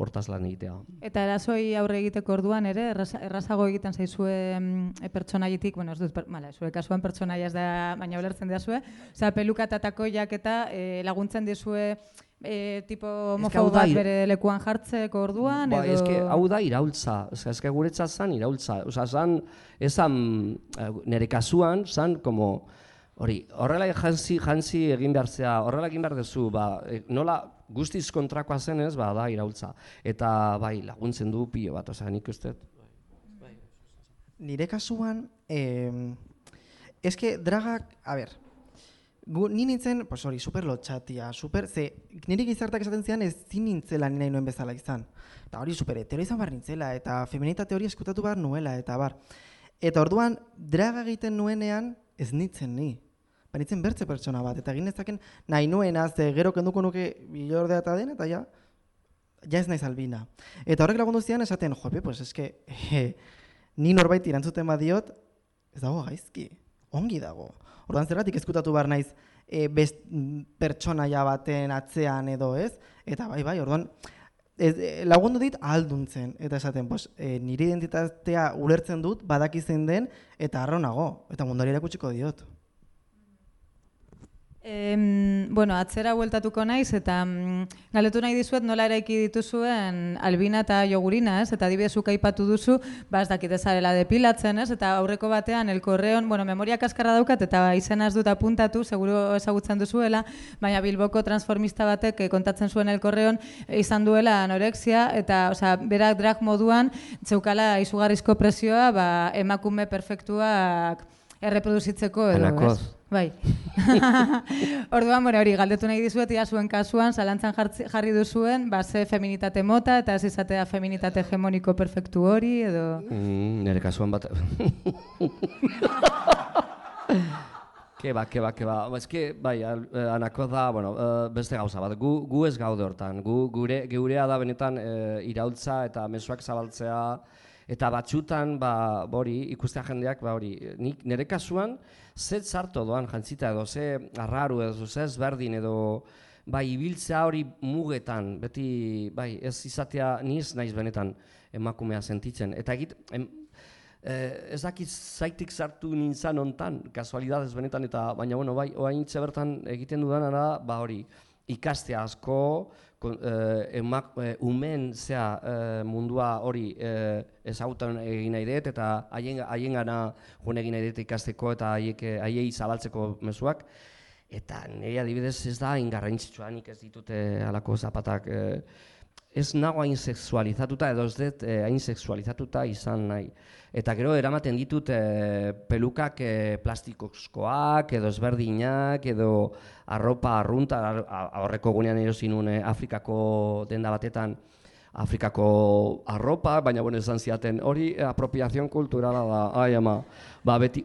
hortaz lan egitea. Eta erasoi aurre egiteko orduan ere, erraza- errazago egiten zaizue mm, e, pertsonaitik, bueno, ez dut, per, mala, zure kasuan pertsonaia ez da, baina ulertzen dazue, Osea, peluka eta takoiak eta e, laguntzen dizue e, tipo homofobo bat bere lekuan jartzeko orduan, Ba, edo... eske, hau da iraultza, eske, eske guretzat zan iraultza. Osa, zan, esan, eh, nire kasuan, zan, como, hori, horrela jantzi, jantzi egin behar zea, horrela egin behar duzu, ba, e, nola guztiz kontrakoa zenez, ba, da iraultza. Eta, bai, laguntzen du pilo bat, osea, nik uste. Nire kasuan, eh, eske dragak, a ber, gu, ni nintzen, pues hori, super lotxatia, super, ze, nire gizartak esaten zian ez zin nintzela ni nahi nuen bezala izan. Eta hori super hetero izan behar nintzela, eta feminitate hori eskutatu behar nuela, eta bar. Eta orduan, draga egiten nuenean, ez nintzen ni. Ba nintzen bertze pertsona bat, eta egin nezaken nahi nuena, ze gero kenduko nuke bilordea eta den, eta ja, ja ez naiz albina. Eta horrek lagundu zian esaten, jope, pues eske, eh, ni norbait irantzuten badiot, ez dago gaizki, ongi dago. Orduan zergatik ezkutatu behar naiz e, best, pertsonaia baten atzean edo ez, eta bai, bai, orduan, ez, e, lagundu dit ahalduntzen, eta esaten, pues, e, nire identitatea ulertzen dut, badaki zein den, eta harro nago, eta munduari erakutsiko diot. Em, bueno, atzera bueltatuko naiz eta mm, galdetu nahi dizuet nola eraiki dituzuen albina eta jogurina, ez? Eta adibidez aipatu duzu, ba ez dakit ezarela depilatzen, ez? Eta aurreko batean el korreon, bueno, memoria kaskarra daukat eta izena ez dut apuntatu, seguro ezagutzen duzuela, baina Bilboko transformista batek eh, kontatzen zuen el korreon izan duela anorexia eta, osea, berak drag moduan zeukala izugarrizko presioa, ba emakume perfektuak erreproduzitzeko edo, Anakoz. ez? Bai. [LAUGHS] Orduan, bueno, hori galdetu nahi dizuet ia zuen kasuan zalantzan jartzi- jarri duzuen, ba ze feminitate mota eta ez izatea feminitate hegemoniko perfektu hori edo Mm, nire kasuan bat... [LAUGHS] ke ba, ke ba, ke ba. Ba, eske, bai, al- eh, anako da, bueno, eh, beste gauza bat. Gu, gu ez gaude hortan. Gu, gure, geurea da benetan eh, iraultza eta mezuak zabaltzea. Eta batzutan, ba, hori, ikustea jendeak, ba, hori, nik nire kasuan, ze txarto doan jantzita edo, ze arraru edo, ze ezberdin edo, bai, ibiltzea hori mugetan, beti, bai, ez izatea, ni ez naiz benetan emakumea sentitzen. Eta egit, em, eh, ez dakit zaitik sartu nintzen hontan, kasualidadez benetan, eta baina, bueno, bai, oaintxe bertan egiten dudana da, ba hori, ikastea asko, emak, eh, umen zea eh, mundua hori eh, ezagutan egin nahi dut, eta haien, haien gana joan egin nahi dut ikasteko, eta haiek, eh, haiei zabaltzeko mezuak, eta nire adibidez ez da ingarrantzitsua, nik ez ditute halako zapatak, eh, ez nago hain sexualizatuta edo ez dut eh, hain sexualizatuta izan nahi. Eta gero eramaten ditut eh, pelukak eh, plastikozkoak edo ezberdinak edo arropa arrunta, aurreko gunean erosi nuen eh, Afrikako denda batetan Afrikako arropa, baina bueno, esan ziaten, hori apropiazion kulturala da, ai ama, ba, beti,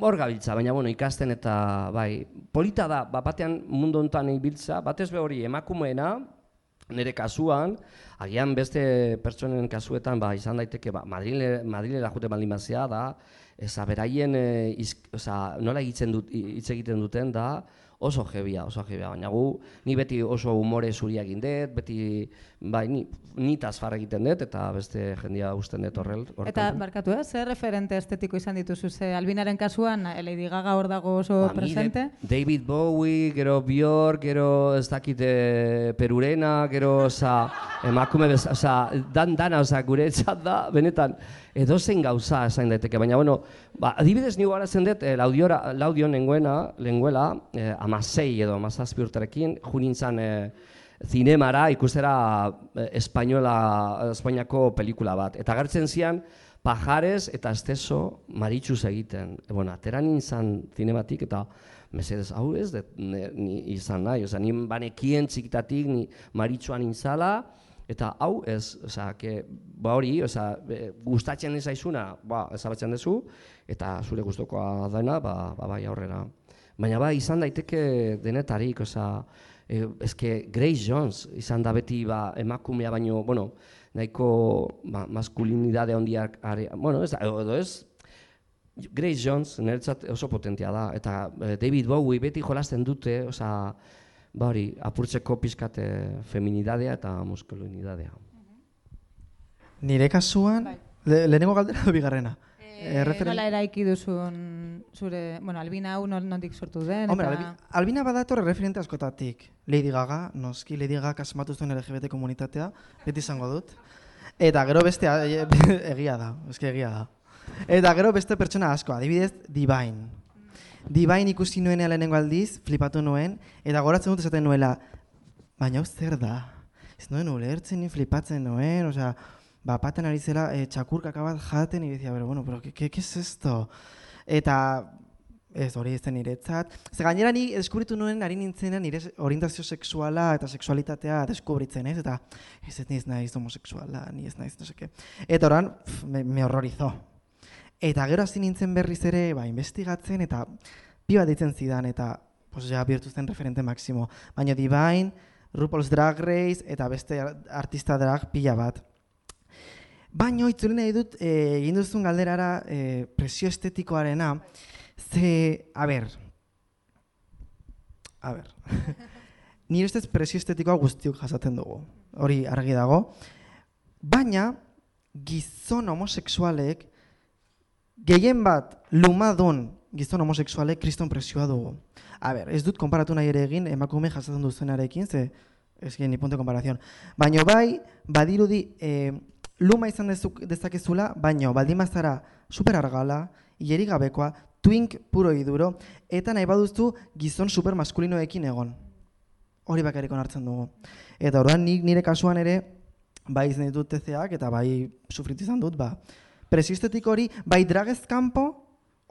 hor gabiltza, baina bueno, ikasten eta, bai, polita da, ba, batean mundu honetan ibiltza, batez be hori emakumeena, nire kasuan, agian beste pertsonen kasuetan ba, izan daiteke ba, Madrile, Madrilera jute baldin bazea da, eza beraien e, iz, oza, nola egiten dut, hitz egiten duten da oso jebia, oso jebia, baina gu ni beti oso umore zuria egin dut, beti bai, ni, nitaz far egiten dut eta beste jendia usten dut horrel. hor Eta, kanpo. barkatu, eh? zer referente estetiko izan dituzu? Ze Albinaren kasuan, eh, Lady Gaga hor dago oso Ba, ni presente. de- David Bowie, gero Bjork, gero ez dakite Perurena, gero oza, emakume bez, oza, dan dana, oza, gure da, benetan, edozein gauza esain daiteke, baina, bueno, ba, adibidez nigo garatzen dut, eh, laudiora, laudio nengoena, lenguela, eh, amasei edo amazazpi urterekin, ju nintzen eh, zinemara ikustera eh, espainola, Espainiako pelikula bat. Eta agertzen zian, pajares eta esteso maritxuz egiten. E, bueno, atera nintzen zinematik eta mesedez, hau ez dut ne- ni izan nahi. Osa, ni banekien txikitatik ni maritxuan nintzala, eta hau ez, osea, que, ba hori, osea, e, gustatzen ez zaizuna, ba, ezabatzen duzu, eta zure gustokoa dena, ba, ba bai aurrera. Baina ba, izan daiteke denetarik, osea, e, eske Grace Jones izan da beti ba, emakumea baino, bueno, nahiko ba, maskulinidade handiak, are, bueno, ez da, edo ez, Grace Jones niretzat oso potentea da, eta eh, David Bowie beti jolasten dute, osea, ba hori, apurtzeko pizkate feminidadea eta maskulinidadea. Nire kasuan, Bai. le, lehenengo galdera edo bigarrena? Eh, Erreferen- nola eraiki duzun zure, bueno, albina hau nor- nondik sortu den, Hombre, eta... Albi- Albina badator referente askotatik. Lady Gaga, noski Lady Gaga asmatu zuen LGBT komunitatea, beti izango dut. Eta gero beste, e, [LAUGHS] egia da, eske egia da. Eta gero beste pertsona asko, adibidez, Divine. Divine ikusi nuen lehenengo aldiz, flipatu nuen, eta goratzen dut esaten nuela, baina zer da? Ez nuen ulertzen, ni flipatzen nuen, osea, ba, paten ari zela e, txakurkaka bat jaten, decía, pero bueno, pero ¿qué, qué, qué es esto? Eta Ez, hori ez zen niretzat. Ze gainera ni deskubritu nuen ari nintzena nire orientazio sexuala eta sexualitatea deskubritzen, ez? Eta ez ez naiz homosexuala, ni ez naiz, no seke. Eta oran, pf, me, me horrorizó. Eta gero hasi nintzen berriz ere, ba, investigatzen, eta pi bat ditzen zidan, eta pues, ja, bihurtu zen referente maximo. Baina Divine, RuPaul's Drag Race, eta beste ar- artista drag pila bat. Baina itzuli nahi dut, eh, egin duzun galderara eh, presio estetikoarena, ze, a ber, a ber, [LAUGHS] nire ustez presio estetikoa guztiok jasaten dugu, hori argi dago, baina gizon homosexualek, gehien bat lumadun gizon homosexualek kriston presioa dugu. A ber, ez dut konparatu nahi ere egin emakume jasaten duzuenarekin, ze ez ni punto de comparación. Baina bai, badirudi eh, luma izan dezuk, dezakezula, baina baldin bazara super argala, hileri gabekoa, twink puro iduro, eta nahi baduzu gizon super maskulinoekin egon. Hori bakarrik onartzen dugu. Eta orduan nik nire kasuan ere, bai izan ditut TCAak eta bai sufritu izan dut, ba, presio estetiko hori, bai dragez kanpo,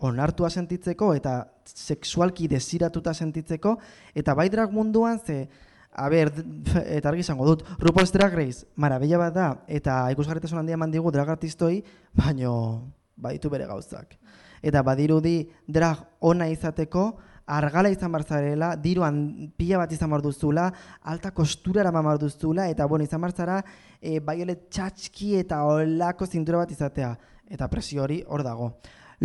onartua sentitzeko eta sexualki desiratuta sentitzeko, eta bai drag munduan ze, a ber, eta argi izango dut, RuPaul's Drag Race, marabella bat da, eta ikusgarritasun handia eman digu drag artistoi, baino baditu bere gauzak. Eta badirudi drag ona izateko, argala izan bar zarela, diruan pila bat izan bar duzula, alta kosturara eman bar duzula, eta bueno, izan bar zara, e, baiolet txatxki eta olako zintura bat izatea. Eta presio hori hor dago.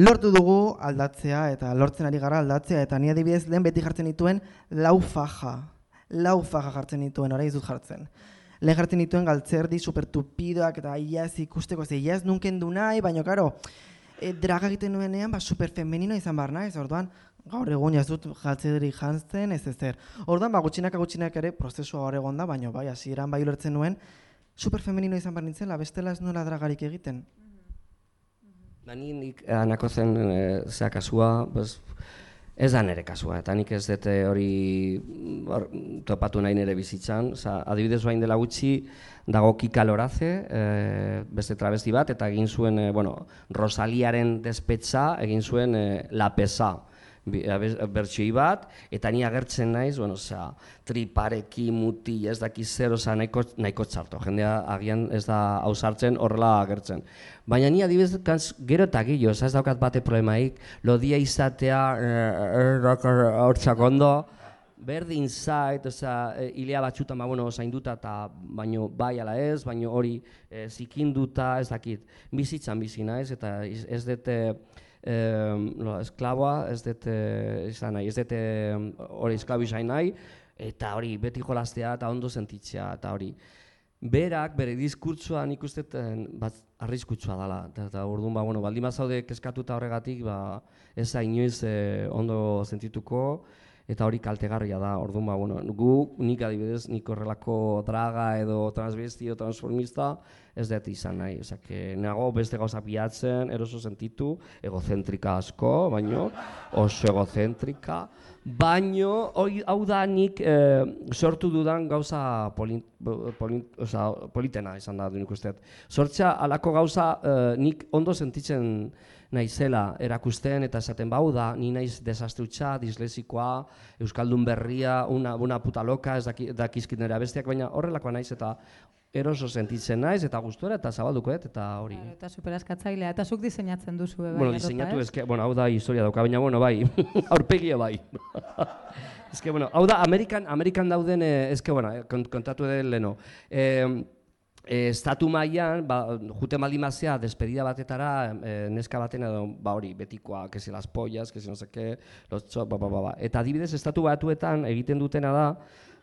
Lortu dugu aldatzea, eta lortzen ari gara aldatzea, eta ni adibidez lehen beti jartzen dituen lau faja. Lau faja jartzen dituen, orain dut jartzen. Lehen jartzen dituen galtzerdi supertupidoak eta ia ez ikusteko, ze ia ez nunken du nahi, baina karo, e, draga egiten nuenean, ba, superfemenino izan behar naiz, orduan, gaur egun ez dut galtzerdi jantzen, ez ezer. Orduan, ba, gutxinaka gutxinaka ere, prozesua gaur egon da, baina bai, hasieran bai ulertzen nuen, superfemenino izan behar nintzela, bestela ez nuela dragarik egiten. Da ni nik eh, anako zen e, zea kasua, pues, ez da nire kasua, eta nik ez dute hori mm, hor, topatu nahi nire bizitzan. Osa, adibidez bain dela gutxi, dago Kika Loraze, e, beste travesti bat, eta egin zuen, e, bueno, Rosaliaren despetxa, egin zuen e, La Pesa bertsioi bat, eta ni agertzen naiz, bueno, osea, tripareki, muti, ez daki zer, osea, nahiko, nahiko txarto. Jendea agian ez da ausartzen horrela agertzen. Baina ni adibidez gero eta osea, ez daukat bate problemaik, lodia izatea, hortzak ondo, berdin zait, e, hilea batxutan, ba, bueno, zainduta eta baino bai ala ez, baino hori e, zikinduta, ez dakit, bizitzan bizi naiz, eta iz- ez dute, eh, no, esklaboa, ez dut eh, izan nahi, ez dut eh, hori esklabu izan nahi, eta hori beti jolaztea eta ondo sentitzea, eta hori. Berak, bere diskurtsoa nik uste dut, eh, bat arriskutsua dela, eta, orduan, ba, bueno, baldin bazaude kezkatuta horregatik, ba, ez da inoiz eh, ondo sentituko, eta hori kaltegarria da, orduan, ba, bueno, gu, nik adibidez, nik horrelako draga edo transbesti edo transformista, ez dut izan nahi, Osea, que nago beste gauza pilatzen, eroso sentitu, egozentrika asko, baino, oso egozentrika, baino, hoi, hau da nik eh, sortu dudan gauza polin, polin, osea, politena izan da, nik uste. dut. Sortzea alako gauza eh, nik ondo sentitzen naizela erakusten eta esaten bau da, ni naiz desastrutxa, dislexikoa, euskaldun berria, una, una puta loka, ez daki, dakizkit nire besteak, baina horrelakoa naiz eta eroso sentitzen naiz eta gustura eta zabalduko eta hori. Claro, eta superaskatzailea, eta zuk diseinatzen duzu, bai, bueno, diseinatu ez? eske, bueno, hau da historia dauka, baina bueno, bai, [LAUGHS] aurpegia bai. [LAUGHS] eske, bueno, hau da Amerikan, Amerikan dauden, eh, eske, bueno, eh, kont- kontatu den leno. Eh, e, estatu mailan, ba, jute maldimazia despedida batetara, e, neska baten edo, ba hori, betikoa, que si las pollas, que si no qué, los chop, ba, ba, ba, ba. Eta adibidez, estatu batuetan egiten dutena da,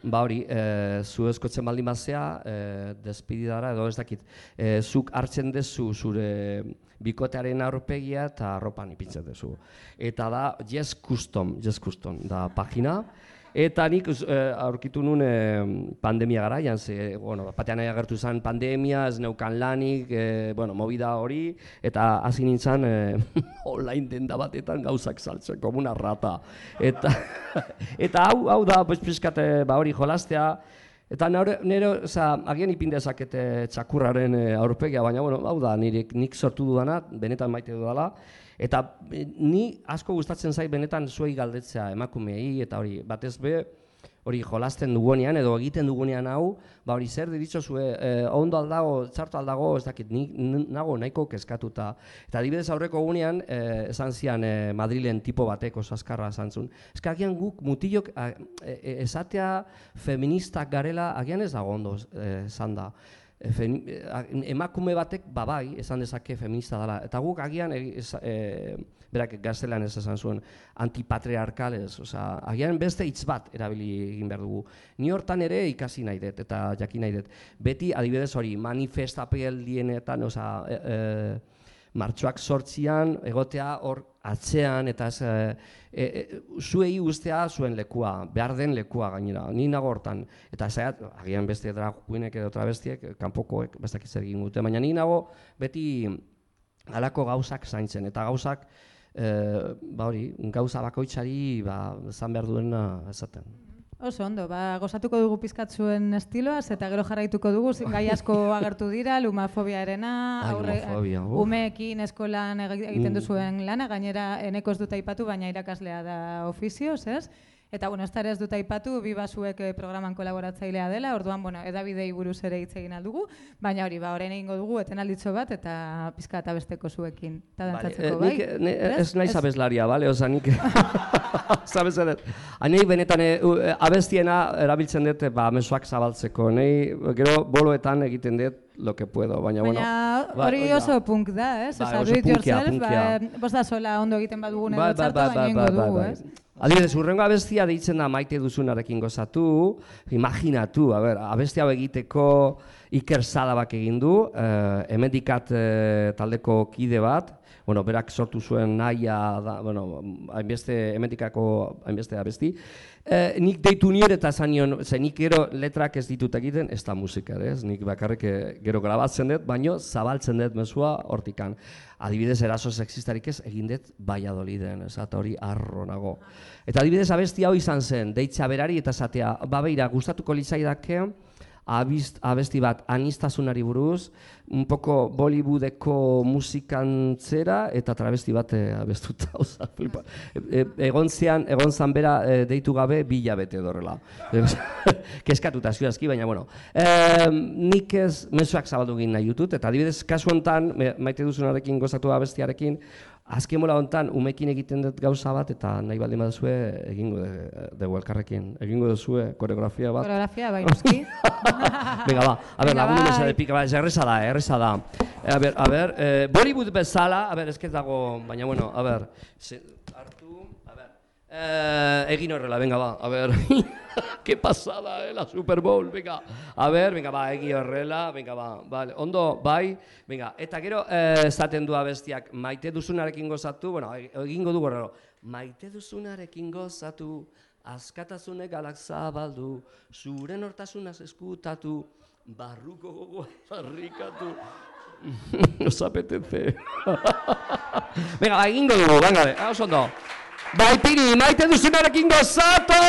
ba hori, e, zu eskotzen baldin bazea, e, despedidara, edo ez dakit, e, zuk hartzen dezu zure bikotearen aurpegia eta arropan ipintzen duzu. Eta da Yes Custom, Yes Custom, da pagina. Eta nik eh, aurkitu nun eh, pandemia garaian, ze, bueno, batean agertu zen pandemia, ez neukan lanik, eh, bueno, movida hori, eta hasi nintzen eh, [LAUGHS] online denda batetan gauzak saltzen, como una rata. Eta, [LAUGHS] eta hau, hau da, pues, pixkat, eh, ba hori jolastea, Eta nire, nire oza, agian ipin dezakete txakurraren aurpegia, baina bueno, hau da, nire, nik sortu dudana, benetan maite dudala. Eta eh, ni asko gustatzen zait benetan zuei galdetzea emakumeei, eta hori, batez be, hori jolasten dugunean edo egiten dugunean hau, ba hori zer diritzo zue, eh, ondo aldago, txarto aldago, ez dakit, ni nago nahiko kezkatuta. Eta adibidez aurreko egunean, eh, esan zian eh, Madrilen tipo bateko saskarra esan zuen. Ez que agian guk mutilok e, e, esatea feministak garela, agian ez dago ondo esan da. Femi- e, a- emakume batek babai esan dezake feminista dela. Eta guk agian e, ez, e, berak gaztelan ez esan zuen antipatriarkales, osea, agian beste hitz bat erabili egin behar dugu. Ni hortan ere ikasi nahi dut eta jakin nahi dut. Beti adibidez hori manifestapeldienetan, osea, e, e, martxoak sortzian, egotea hor atzean, eta ez, e, e, e, zuei ustea zuen lekua, behar den lekua gainera, ni nago hortan. Eta zaiat, agian beste drag queenek edo travestiek, kanpokoek bestak zer egin dute, baina ni nago beti halako gauzak zaintzen, eta gauzak, e, ba hori, gauza bakoitzari, ba, zan behar duena esaten. Oso ondo, ba, gozatuko dugu pizkat zuen estiloaz, eta gero jarraituko dugu, [LAUGHS] gai asko agertu dira, lumafobiarena, Ai, lumafobia, uf. umeekin eskolan eg- egiten Mm. duzuen lana, gainera eneko ez dut aipatu, baina irakaslea da ofizioz, ez? Eta, bueno, ez ez dut aipatu, bi basuek eh, programan kolaboratzailea dela, orduan, bueno, edabidei buruz ere hitz egin aldugu, baina hori, ba, orain egingo dugu, etenalditxo bat, eta pizka eta besteko zuekin, eta Vale, dantzatzeko, eh, bai? nik, ne, Ez? naiz abeslaria, bale? Osa, nik... [LAUGHS] [LAUGHS] Zabez ere. Anei benetan eh, eh, abestiena erabiltzen dut, ba, mezuak zabaltzeko. Nei, gero, boloetan egiten dut lo que puedo, baina, bueno... Baina ba, hori da. oso punk da, ez? Osa, oso punkia, yourself, punkia. ba, bost da sola ondo egiten badugun edo Bai, bai, txarto, bai, baina bai, ingo Adibidez, urrengo abestia deitzen da maite duzunarekin gozatu, imaginatu, a ber, abesti hau egiteko Iker Salabak egin du, eh, hemendikat eh, taldeko kide bat, bueno, berak sortu zuen naia, da, bueno, hainbeste, hemendikako hainbeste abesti. Eh, nik deitu nion eta esan nion, ze nik gero letrak ez ditut egiten, ez da musika ez, nik bakarrik eh, gero grabatzen dut, baino zabaltzen dut mezua hortikan. Adibidez, eraso sexistarik ez egin dut Valladoliden, ez, eta hori arro nago. Eta adibidez, abesti hau izan zen, deitza berari eta esatea, ba beira, gustatuko litzaidake, abizt, abesti bat anistasunari buruz, un poco Bollywoodeko musikantzera eta travesti bat eh, abestuta, [LAUGHS] oza, flipa. E, e, egon zian, egon zan bera eh, deitu gabe bi hilabete dorrela. [LAUGHS] [LAUGHS] Keskatuta ziuazki, baina bueno. E, nik ez mezuak zabaldu egin nahi ditut, eta adibidez, kasu hontan, maite duzunarekin gozatu abestiarekin, azken mola hontan, umekin egiten dut gauza bat, eta nahi baldin baduzue egingo de- dugu elkarrekin. Egingo duzue koreografia bat. Koreografia, bai, noski. [LAUGHS] Venga, ba, a ber, lagundu bai. mesede pika, ba, ez erreza da, erreza da. A ber, a ber, eh, Bollywood bezala, a ber, ez dago, baina bueno, a ber, ze, hartu, a ber, eh, egin horrela, venga, ba, a ber, [LAUGHS] qué pasada, eh, la Super Bowl, venga, a ber, venga, ba, egin horrela, venga, ba, vale, ondo, bai, venga, eta gero, eh, esaten du abestiak, maite duzunarekin gozatu, bueno, e- egingo du horrelo, maite duzunarekin gozatu, askatasunek galak zabaldu, zure nortasunaz eskutatu, barruko gogoa [LAUGHS] zarrikatu. [LAUGHS] Nos apetece. [LAUGHS] Venga, ba, egingo dugu, venga, be, oso ondo. Bai, piri, maite duzunarekin gozatu!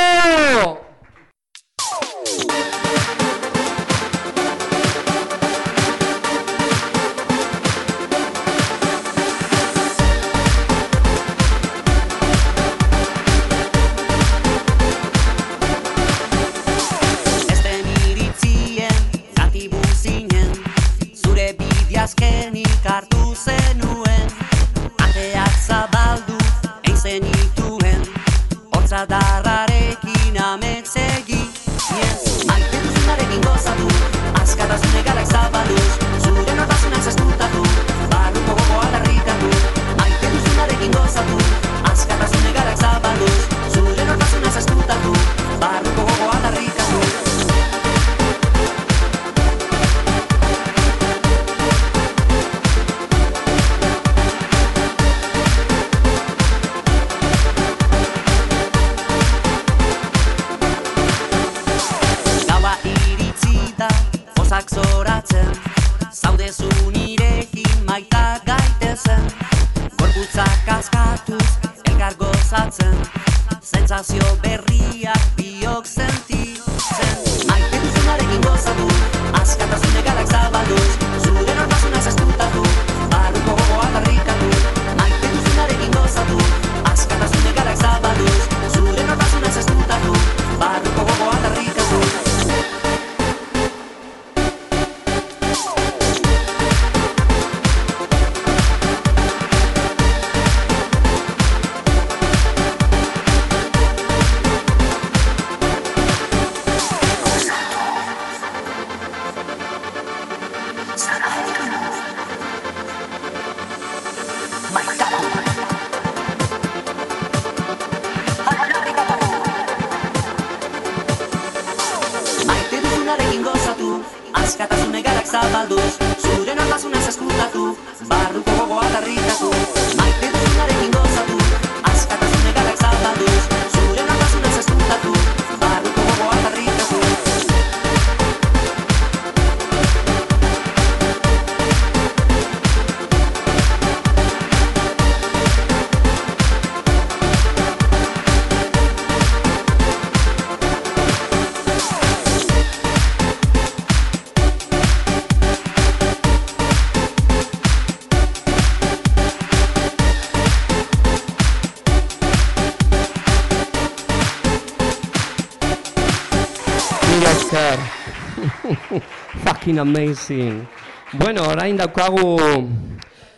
Fucking amazing. Bueno, orain daukagu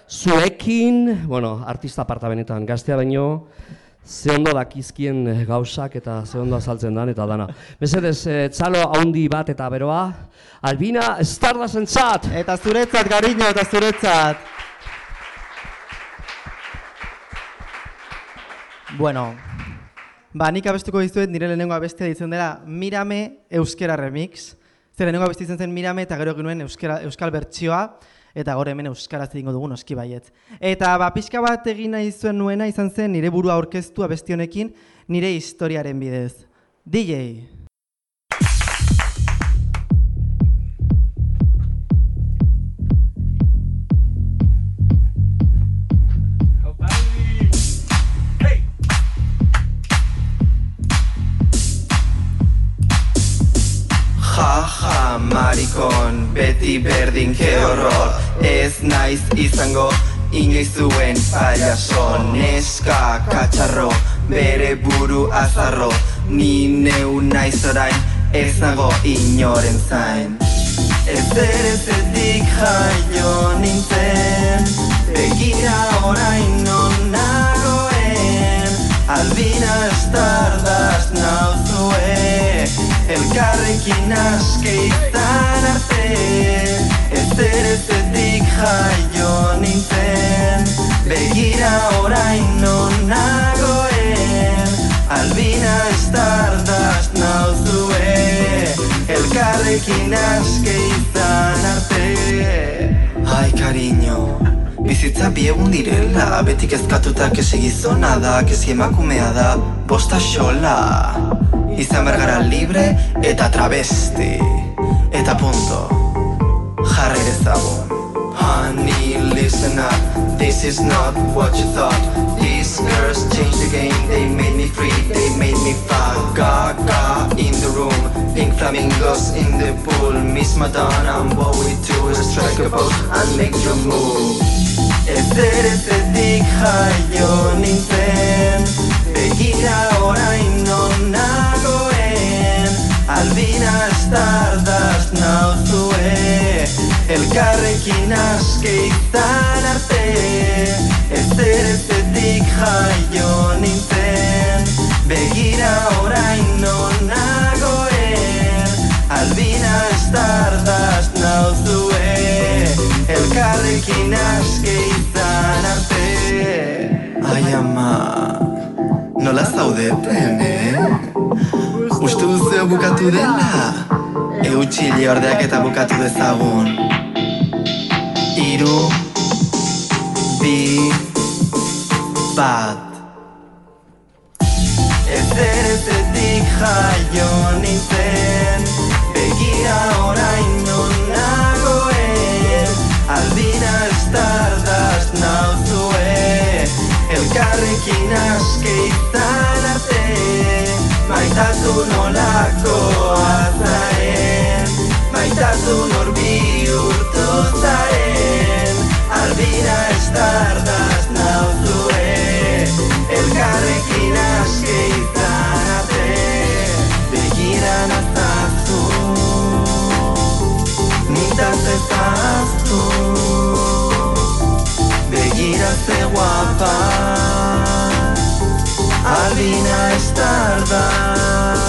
zuekin, bueno, artista aparta benetan, gaztea baino, ze ondo dakizkien gauzak eta ze ondo azaltzen dan eta dana. Mesedez, eh, txalo haundi bat eta beroa, Albina Stardasen txat! Eta zuretzat, Gariño, eta zuretzat. Bueno, ba, nik abestuko dizuet nire lehenengo abestia ditzen dela Mirame Euskera Remix. Zer lehenengo abesti zen Mirame eta gero genuen euskera, euskal bertsioa eta gaur hemen euskaraz egingo dugu noski baietz. Eta ba, pixka bat egin nahi zuen nuena izan zen nire burua aurkeztu abesti honekin nire historiaren bidez. DJ! Beti berdin ke horror. Ez naiz izango inoiz zuen payaso Neska katxarro, bere buru azarro. Ni neu naiz orain, ez nago inoren zain. Ez ere zetik jaio nintzen Begira orain non nagoen. Albina estardaz nauzue Elkarrekin aske izan arte Ez ere zetik jaio nintzen. Begira orain non nagoen Albina estardaz nauzue. Elkarrekin aske izan arte. Ai, cariño, bizitza bi egun direla Betik ezkatuta kesi gizona da, kesi emakumea da Bosta xola, izan bergara libre eta travesti. Eta punto, jarri dezagun Honey, listen up, this is not what you thought. These girls changed the game, they made me free, they made me fuck Gaga in the room, pink flamingos in the pool. Miss Madonna, we do is strike a pose and make you move. Zetik jaio nintzen Begira orain non nagoen Albina estardaz nauzue Elkarrekin aske izan arte. Ez ere zetik jaio nintzen Begira orain non nagoen. Albina estardaz nauzue Elkarrekin aske izan arte. Ai ama, nola zaudeten, eh? Uste duzu bukatu dela? Eutxili ordeak eta bukatu dezagun. Iru, bi, bat. Ez ere zetik jaio nintzen Begira orain non nagoen. Albina estardaz nauzue Elkarrekin aske aske izan arte Maitasun olakoa zaren Maitasun hor bihurtu zaren Albina estardaz nauzue Elkarrekin aske izan arte Begiran azaztu Nitaz ezaztu Begira ze guapa Albina estardaz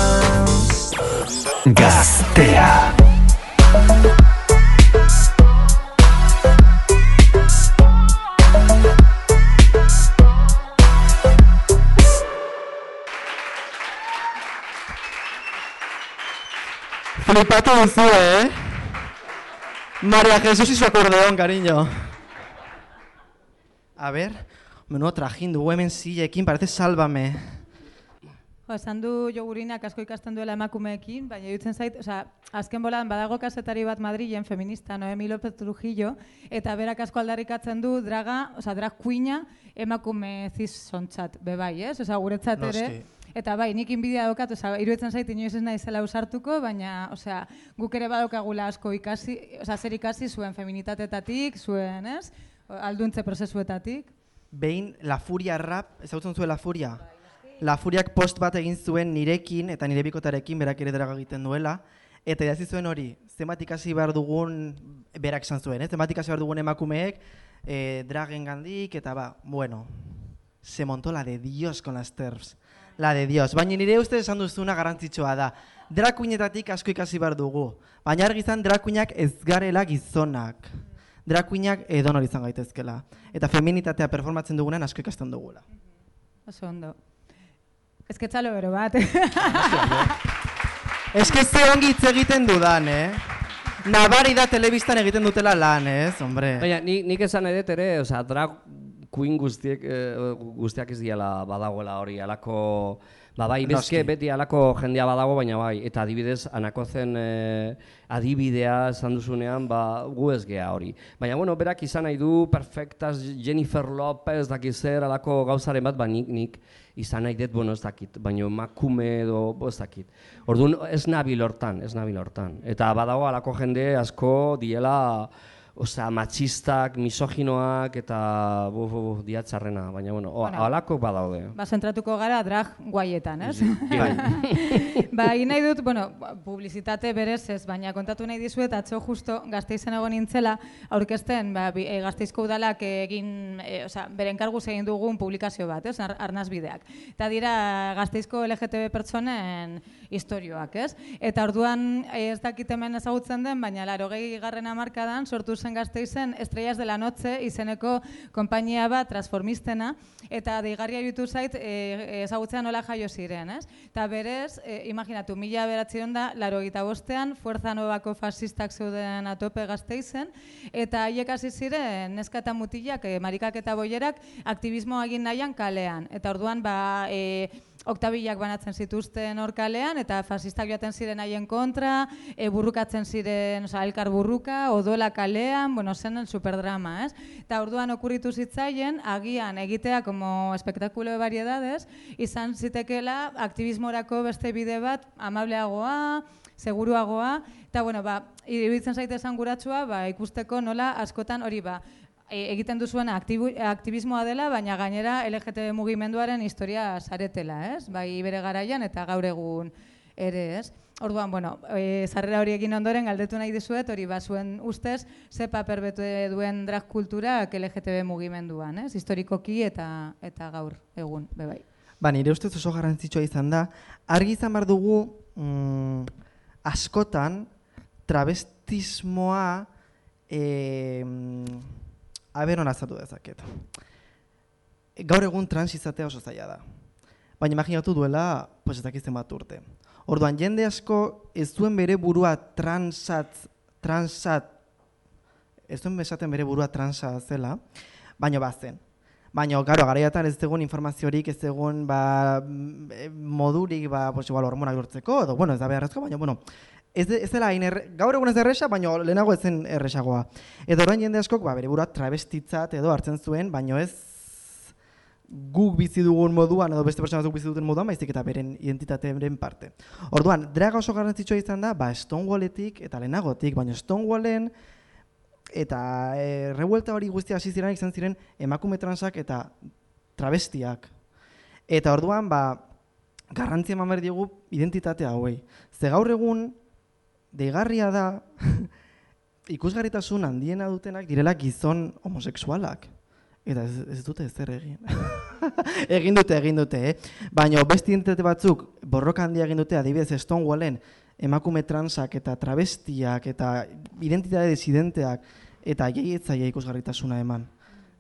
Gaztea. Flipatu duzu, eh? Maria Jesus y su acordeón, cariño. A ver, menudo trajín dugu hemen zilekin, parece sálvame. Jo, esan du jogurinak asko ikasten duela emakumeekin, baina iruditzen zait, osea, azken bolan badago kazetari bat Madrilen feminista, Noemi López Trujillo, eta berak asko aldarrikatzen du draga, osea, drag queena emakume zizontzat, bebai, ez? Osea, guretzat ere. Eta bai, nik inbidia daukat, osea, iruditzen zait inoiz ez naizela usartuko, baina, osea, guk ere badaukagula asko ikasi, osea, zer ikasi zuen feminitatetatik, zuen, ez? Alduntze prozesuetatik. Behin, La Furia rap, ezagutzen zuen La Furia? La Furiak post bat egin zuen nirekin eta nire bikotarekin berak ere draga egiten duela. Eta idatzi zuen hori, zenbat ikasi behar dugun, berak esan zuen, eh? zenbat ikasi behar dugun emakumeek, eh, dragen gandik, eta ba, bueno, se montó la de Dios con las TERFs. La de Dios. Baina nire uste esan duzuna garrantzitsua da. Drakuinetatik asko ikasi behar dugu. Baina argi izan drakuinak ez garela gizonak. Drakuinak edonor izan gaitezkela. Eta feminitatea performatzen dugunen asko ikasten dugula. Oso ondo. Ez que txalo bero bat. [LAUGHS] Ez que ze ongi hitz egiten dudan, eh? Nabari da telebistan egiten dutela lan, ez, hombre. Baina, ni, nik esan edet ere, osea, drag queen guztiek, eh, guztiak ez diala badagoela hori, alako, ba bai, bezke beti alako jendea badago, baina bai, eta adibidez, anako zen eh, adibidea esan duzunean, ba, gu ez gea hori. Baina, bueno, berak izan nahi du, perfectas Jennifer Lopez, dakiz zer, alako gauzaren bat, ba, nik, nik izan nahi dut, bueno, ez dakit, baina makume edo, bo, ez dakit. Orduan, ez nabil hortan, ez nabil hortan. Eta badago alako jende asko diela, osea, matxistak, misoginoak eta buf, buf, diatxarrena, baina bueno, o, Bueno. alako badaude. ba, zentratuko gara drag guaietan, ez? Bai. [LAUGHS] ba, nahi dut, bueno, publizitate berez ez, baina kontatu nahi dizuet, atzo justo gazteizen egon nintzela, aurkezten, ba, e, gazteizko udalak egin, e, osea, beren karguz egin dugun publikazio bat, ez, Ar arnaz bideak. Eta dira gazteizko LGTB pertsonen historioak, ez? Eta orduan e, ez dakit hemen ezagutzen den, baina laro garren hamarkadan sortu zen gazteizen Estrellas de la Noche izeneko konpainia bat transformistena, eta deigarria irutu zait e, ezagutzea nola jaio ziren, ez? Eta berez, e, imaginatu, mila beratzion da, laro bostean, Fuerza Novako fasistak zeuden atope gazteizen, eta haiek hasi ziren, neska eta mutilak, e, marikak eta boierak, aktivismoa egin nahian kalean. Eta orduan, ba, e, oktabilak banatzen zituzten hor kalean, eta fasistak joaten ziren haien kontra, e, burrukatzen ziren, oza, elkar burruka, odola kalean, bueno, zen superdrama, ez? Eta orduan okurritu zitzaien, agian egitea como espektakulo de variedades, izan zitekela aktivismorako beste bide bat amableagoa, seguruagoa, eta bueno, ba, iruditzen zaite esanguratsua, ba, ikusteko nola askotan hori ba, egiten duzuen aktibu, aktivismoa dela, baina gainera LGTB mugimenduaren historia saretela, ez? Bai bere garaian eta gaur egun ere, ez? Orduan, bueno, e, zarrera hori egin ondoren galdetu nahi dizuet, hori ba zuen ustez, ze paper bete duen drag kulturak LGTB mugimenduan, ez? Historikoki eta eta gaur egun, bebai. Ba, nire ustez oso garrantzitsua izan da, argi izan behar dugu mm, askotan travestismoa e, aber hona azatu dezaket. Gaur egun trans izatea oso zaila da. Baina imaginatu duela, pues ez dakizten bat urte. Orduan, jende asko ez duen bere burua transat, transat, ez duen besaten bere burua transa zela, baina bazen. Baina, garo, garaiatan ez egun informaziorik, ez egun ba, eh, modurik, ba, pues, igual, hormonak lortzeko, edo, bueno, ez da beharrezko, baina, bueno, ez, de- ez dela hain erre, gaur egun ez erresa, baina lehenago ez zen erresagoa. Edo orain jende askok, ba, bere burua travestitzat edo hartzen zuen, baino ez guk bizi dugun moduan edo beste pertsona batzuk bizi duten moduan, baizik eta beren identitatearen parte. Orduan, draga oso garrantzitsua izan da, ba, Stonewalletik eta lehenagotik, baina Stonewallen eta e, revuelta hori guztia hasi ziren izan ziren emakume transak eta travestiak. Eta orduan, ba, garrantzia eman behar diogu identitate hauei. Ze gaur egun, deigarria da, [LAUGHS] ikusgarritasun handiena dutenak direla gizon homosexualak. Eta ez, ez dute ezer egin. [LAUGHS] egin dute, egin dute, eh? Baina beste identitate batzuk borroka handia egin dute, adibidez Stonewallen, emakume transak eta travestiak eta identitate disidenteak eta jaietzaia ikusgarritasuna eman.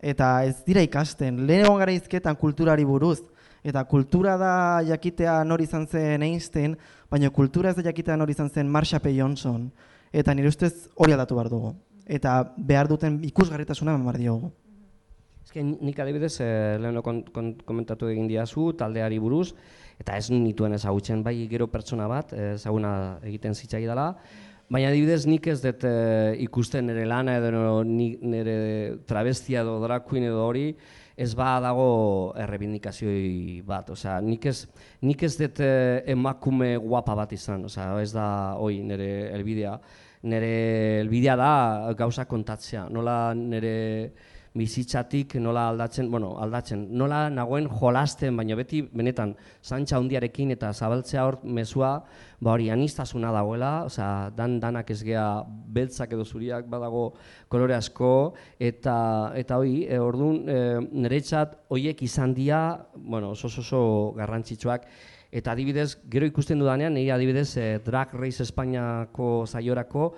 Eta ez dira ikasten, lehen egon gara izketan kulturari buruz, eta kultura da jakitea nori izan zen Einstein, baina kultura ez da jakitea nori izan zen Marsha P. Johnson. Eta nire ustez hori aldatu behar dugu. Eta behar duten ikusgarritasuna eman behar diogu. Eske nik adibidez eh, leheno komentatu egin diazu taldeari buruz eta ez nituen ezagutzen bai gero pertsona bat eh, ezaguna egiten zitzai dela. Baina adibidez nik ez dut eh, ikusten nire lana edo nire travestia edo drag edo hori ez ba dago errebindikazioi bat, osea, nik ez, nik ez dut eh, emakume guapa bat izan, osea, ez da hoi nire helbidea. Nire helbidea da gauza kontatzea, nola nire bizitzatik nola aldatzen, bueno, aldatzen, nola nagoen jolasten, baina beti benetan zantxa hundiarekin eta zabaltzea hor mezua, ba hori anistasuna dagoela, osea, dan danak ez gea beltzak edo zuriak badago kolore asko eta eta hori, e, ordun e, niretzat hoiek izan dira, bueno, oso, oso garrantzitsuak. Eta adibidez, gero ikusten dudanean, nire adibidez e, Drag Race Espainiako zaiorako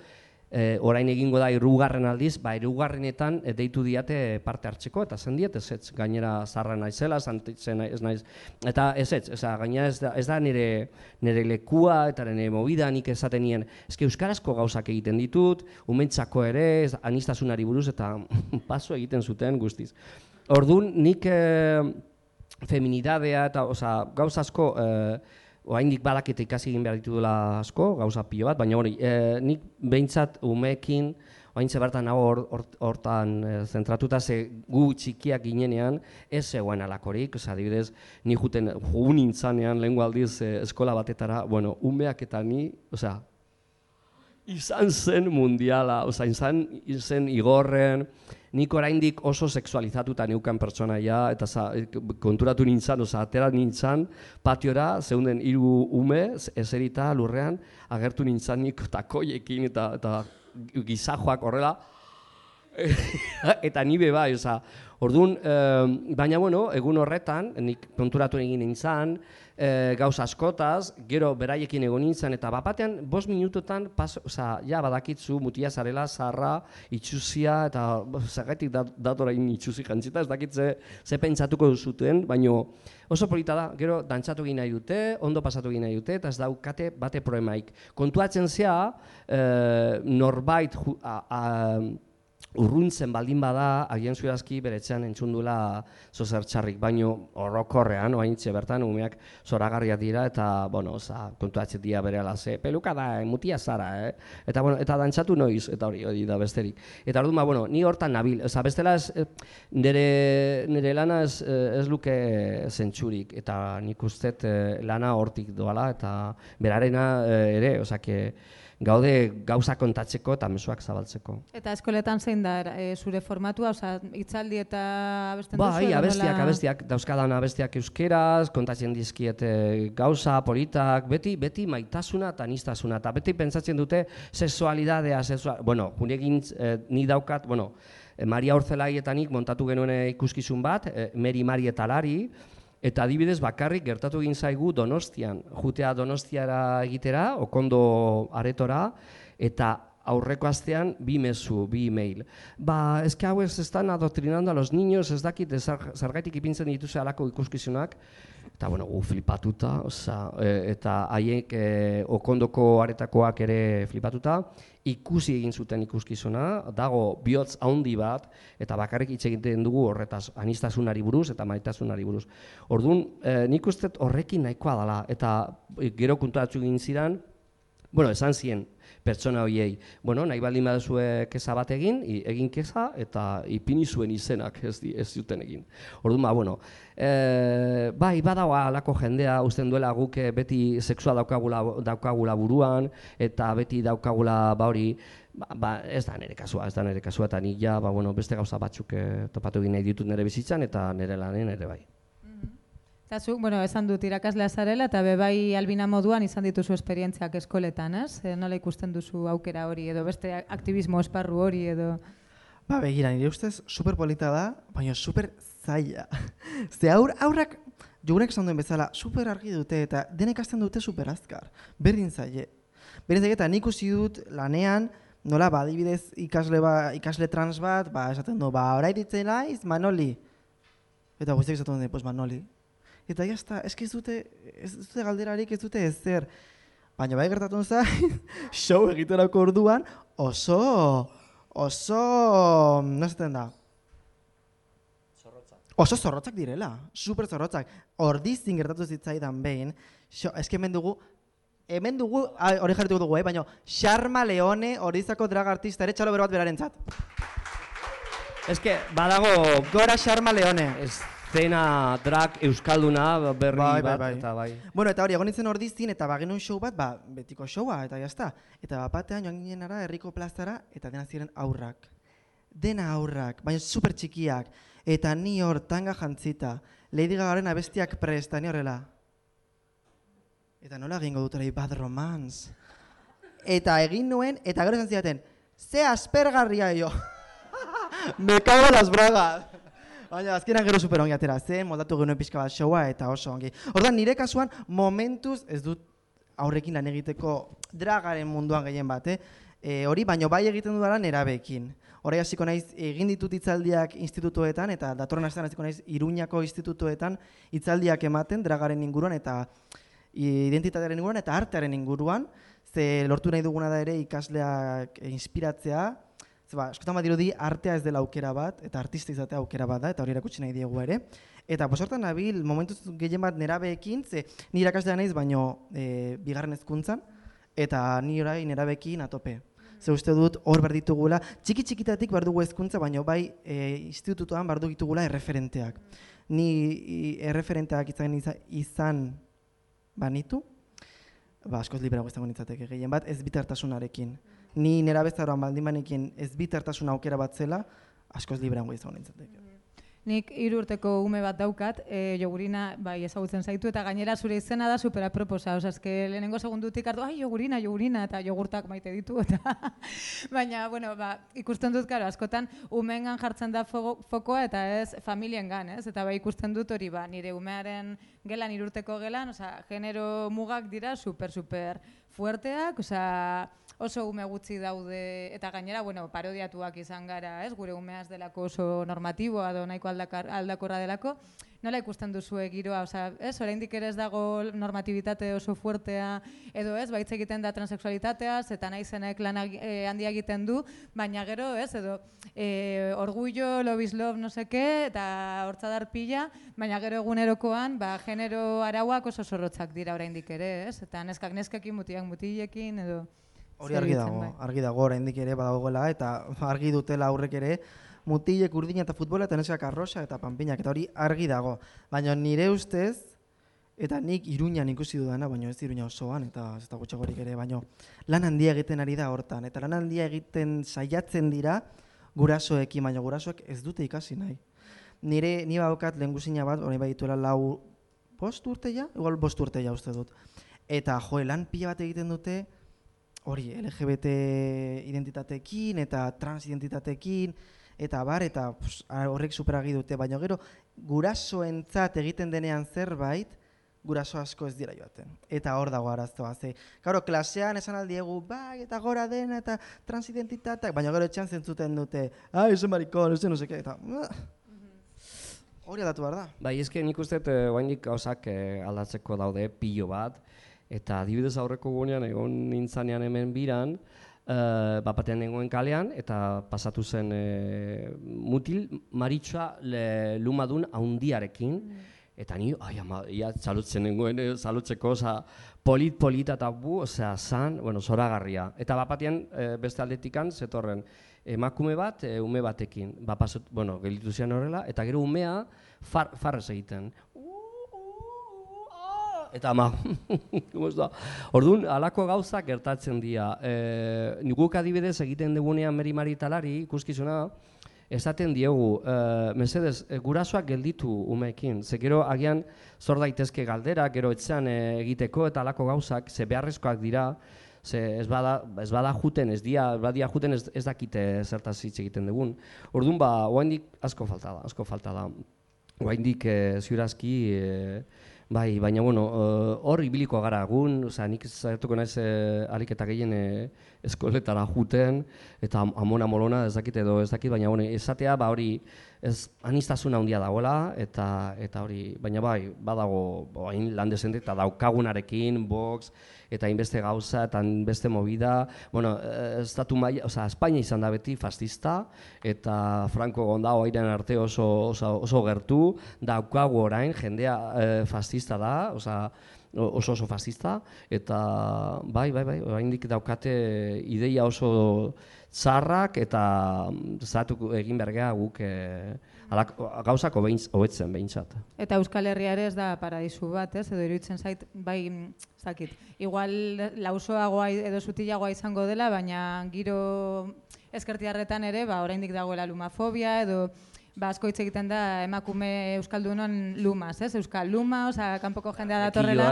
e, orain egingo da irugarren aldiz, ba irugarrenetan e, deitu diate parte hartzeko eta zen diet ez gainera zarra naizela, santitzen ez naiz eta ez ez, osea gainera ez da, ez da nire nire lekua eta nire movida nik esaten nien. Eske euskarazko gauzak egiten ditut, umentzako ere, ez, anistasunari buruz eta [LAUGHS] paso egiten zuten guztiz. Ordun nik e, feminidadea eta osea gauza asko eh, oraindik badakit ikasi egin behar ditudela asko, gauza pilo bat, baina hori, e, nik behintzat umeekin, oraintxe bertan nago hor- hor- hortan e, zentratuta ze gu txikiak ginenean ez zegoen alakorik, osea adibidez, ni juten jugu nintzanean lehengo aldiz e, eskola batetara, bueno, umeak eta ni, osea, izan zen mundiala, oza, izan zen igorren, nik oraindik oso sexualizatuta neukan pertsonaia, eta za, konturatu nintzen, oza, atera nintzen, patiora, zeunden hiru ume, eserita lurrean, agertu nintzen nik takoiekin eta, eta gizajoak horrela, [LAUGHS] eta ni be bai, oza, Orduan, eh, baina bueno, egun horretan, nik konturatu egin nintzen, eh, gauza askotaz, gero beraiekin egon nintzen, eta bapatean, bost minutotan, pas, oza, ja badakitzu mutia zarela, zarra, itxuzia, eta zergatik dat, datorain itxuzi jantzita, ez dakitze ze pentsatuko zuten, baino oso polita da, gero dantzatu egin nahi dute, ondo pasatu egin nahi dute, eta ez daukate bate problemaik. Kontuatzen zea, eh, norbait ju, a, a, urruntzen baldin bada, agian zurazki bere etxean entzundula zozer txarrik, baino orokorrean, oaintxe bertan, umeak zoragarriak dira, eta, bueno, oza, kontuatzen dira bere ze, peluka da, eh, mutia zara, eh? Eta, bueno, eta dantzatu noiz, eta hori, hori da besterik. Eta orduan, ba, bueno, ni hortan nabil, oza, bestela ez, nire, nire lana ez, eh, ez luke zentsurik, eta nik ustet eh, lana hortik doala, eta berarena ere, osake, gaude gauza kontatzeko eta mezuak zabaltzeko. Eta eskoletan zein da e, zure formatua, osea, hitzaldi eta abesten duzu? Bai, abestiak, nola? abestiak, dauzkadan abestiak euskeraz, kontatzen dizkiete gauza, politak, beti, beti maitasuna eta nistasuna, eta beti pentsatzen dute sexualidadea, sexual, bueno, junekin eh, ni daukat, bueno, eh, Maria Orzelai eta nik montatu genuen ikuskizun bat, eh, Meri Mari eta Lari, eta adibidez bakarrik gertatu egin zaigu Donostian, jutea Donostiara egitera, okondo aretora, eta aurreko astean bi mezu, bi email. Ba, eske hau ez están adoctrinando a los niños, ez dakit zergaitik ipintzen dituze alako ikuskizunak, eta bueno, gu flipatuta, osea, e, eta haiek e, okondoko aretakoak ere flipatuta, ikusi egin zuten ikuskizuna, dago bihotz handi bat, eta bakarrik hitz egiten dugu horretaz, anistasunari buruz eta maitasunari buruz. Orduan, e, nik uste horrekin nahikoa dela, eta gero konturatu egin ziren, bueno, esan zien pertsona horiei, bueno, nahi baldin baduzue keza bat egin, egin keza eta ipini zuen izenak ez, di, ez zuten egin. Orduan, ba, bueno, e, bai, badago alako jendea usten duela guk eh, beti sexua daukagula, daukagula buruan, eta beti daukagula ba hori, ba, ba, ez da nire kasua, ez da nire kasua, eta nik ja, ba, bueno, beste gauza batzuk eh, topatu egin nahi ditut nire bizitzan, eta nire lanen ere bai. Eta zuk, bueno, esan dut irakaslea zarela, eta bebai albina moduan izan dituzu esperientziak eskoletan, ez? E, nola ikusten duzu aukera hori, edo beste aktivismo esparru hori, edo... Ba, begira, nire ustez super polita da, baina super zaila. [LAUGHS] Ze aur, aurrak, jogunek esan duen bezala, super argi dute eta denek hasten dute super azkar. Berdin zaile. Berdin zaile eta nik ikusi dut lanean, nola, ba, adibidez ikasle, ba, ikasle trans bat, ba, esaten du, ba, orai ditzen naiz, Manoli. Eta guztiak esaten dute, pues Manoli. Eta jazta, eski ez dute, ez dute galderarik, ez dute ezer. Baina bai gertatu zait, [LAUGHS] show egiterako orduan, oso, oso, no esaten da, Oso zorrotzak direla, super zorrotzak. Ordizin gertatu zitzaidan behin, xo, eske hemen dugu, hemen dugu, hori jarrituko dugu, eh? baina Sharma Leone ordizako drag artista ere txalo bero bat berarentzat. Ez que, badago Gora Sharma Leone. Zena drag euskalduna berri Bai, bai, bat, bai. eta bai. Bueno, eta hori, egon nintzen ordizin, eta bagenuen show bat, ba, betiko showa, eta jazta. Eta bat batean joan ginen ara, herriko plazara, eta dena ziren aurrak. Dena aurrak, baina super txikiak. Eta ni hor tanga jantzita, Lady Gagaren abestiak prest, eta ni horrela. Eta nola egingo dut hori bad romance. Eta egin nuen, eta gero esan zidaten, ze aspergarria jo. [LAUGHS] Me cago las bragas. Baina azkenan gero super ongi atera zen, moldatu genuen pixka bat showa eta oso ongi. Ordan nire kasuan momentuz ez dut aurrekin lan egiteko dragaren munduan gehien bat, eh? E, hori baino bai egiten dudala nerabeekin. Horai hasiko naiz egin ditut hitzaldiak institutuetan eta datorren astean hasiko naiz Iruñako institutuetan hitzaldiak ematen dragaren inguruan eta identitatearen inguruan eta artearen inguruan, ze lortu nahi duguna da ere ikasleak inspiratzea, ze ba, askotan badirudi artea ez dela aukera bat, eta artista izatea aukera bat da, eta hori erakutsi nahi diegu ere. Eta posortan nabil, momentuz gehien bat nerabeekin, ze ni irakaslea naiz, baino e, bigarren hezkuntzan, eta ni orai nerabeekin atope. Ze uste dut hor behar ditugula, txiki txikitatik behar dugu hezkuntza, baino bai e, institutuan behar ditugula erreferenteak. Ni erreferenteak izan, izan, banitu, ba, askoz liberago izango nintzateke gehien bat, ez bitartasunarekin. Ni nera bezaroan baldin banekin ez bitartasun aukera bat zela, askoz liberago izango nintzateke. Nik hiru urteko ume bat daukat, e, jogurina bai ezagutzen zaitu eta gainera zure izena da super aproposa, osea eske lehenengo segundutik hartu, ai jogurina, jogurina eta jogurtak maite ditu [LAUGHS] eta baina bueno, ba, ikusten dut karo askotan umeengan jartzen da fogo, fokoa eta ez familiengan, ez? Eta bai ikusten dut hori ba, nire umearen gelan hiru urteko gelan, osea genero mugak dira super super fuerteak, osea oso ume gutxi daude eta gainera bueno, parodiatuak izan gara, ez? Gure umeaz delako oso normatiboa edo nahiko aldakorra delako. Nola ikusten duzue giroa, osea, ez? Oraindik ere ez dago normatibitate oso fuertea edo ez, baitz egiten da transexualitateaz eta naizenek lan e, handia egiten du, baina gero, ez? Edo e, orgullo, love is love, no seke, eta hortzadar pila, baina gero egunerokoan, ba, genero arauak oso zorrotzak dira oraindik ere, ez? Eta neskak neskekin, mutilak mutilekin, edo... Hori argi dago, bai. argi dago oraindik ere badagoela eta [LAUGHS] argi dutela aurrek ere mutilek urdina eta futbola eta neskak arrosa eta panpinak eta hori argi dago. Baina nire ustez eta nik Iruñan ikusi dudana, baina ez Iruña osoan eta ez da gutxagorik ere, baina lan handia egiten ari da hortan eta lan handia egiten saiatzen dira gurasoekin, baina gurasoek ez dute ikasi nahi. Nire ni badaukat lehengusina bat, orain badituela lau bost urte ja, igual bost urte ja uste dut. Eta jo, lan pila bat egiten dute, hori LGBT identitateekin eta trans identitateekin eta bar eta pus, horrek superagi dute, baina gero gurasoentzat egiten denean zerbait guraso asko ez dira joaten. Eta hor dago arazoa, ze, claro, klasean esan aldiegu, bai, eta gora dena, eta transidentitateak, baina gero etxean zentzuten dute, ah, ese marikon, ese no seke, eta, "Ah." hori aldatu behar da. Bai, eske nik uste eh, oraindik gauzak eh, aldatzeko daude pilo bat eta adibidez aurreko gunean egon nintzanean hemen biran, eh, bat batean nengoen kalean eta pasatu zen eh, mutil maritxoa le, lumadun haundiarekin Eta ni, ai ama, ia txalutzen nengoen, eh, txalutzeko, oza, polit-polita eta bu, osea, zan, bueno, zoragarria. Eta bapatean, e, beste aldetikan, zetorren, emakume bat, e, ume batekin, bapasut, bueno, gelitu zian horrela, eta gero umea, far, farrez egiten. Eta ama, [LAUGHS] ¿cómo da? Orduan, halako gauzak gertatzen dira. E, guk adibidez egiten dugunean meri maritalari, ikuskizuna, esaten diegu, e, mesedez, e, gurasoak gelditu umeekin, ze gero agian zor daitezke galdera, gero etxean e, egiteko eta halako gauzak, ze beharrezkoak dira, ze ez bada, ez bada juten, ez dia, ez badia juten ez, ez dakite zertaz hitz egiten dugun. Orduan, ba, oaindik asko falta da, asko falta da. Oaindik e, ziurazki, e, Bai, baina bueno, eh, hor ibiliko gara egun, osea, nik zaiatuko naiz e, ariketa gehien e, eskoletara juten eta am- amona molona ez dakit edo ez dakit, baina bueno, esatea ba hori ez anistasuna handia dagoela eta eta hori, baina bai, badago hain lan desente eta daukagunarekin box eta hainbeste gauza eta hainbeste movida, bueno, eh, estatu maila, osea, Espainia izan da beti fascista eta Franco gondao airen arte oso, oso, oso gertu, daukagu orain jendea eh, fascista da, osea, o- oso oso fascista. Eta bai bai bai oraindik daukate ideia oso txarrak eta mm, zatu egin bergea guk eh, alak, gauzak hobetzen behintzat. Eta Euskal Herria ere ez da paradisu bat, ez? Edo iruditzen zait, bai, mm, ez dakit, igual lausoagoa edo sutilagoa izango dela, baina giro ezkertiarretan ere, ba, oraindik dagoela lumafobia edo ba, asko hitz egiten da emakume euskaldunon lumaz, ez? Euskal luma, osea, kanpoko jendea datorrela.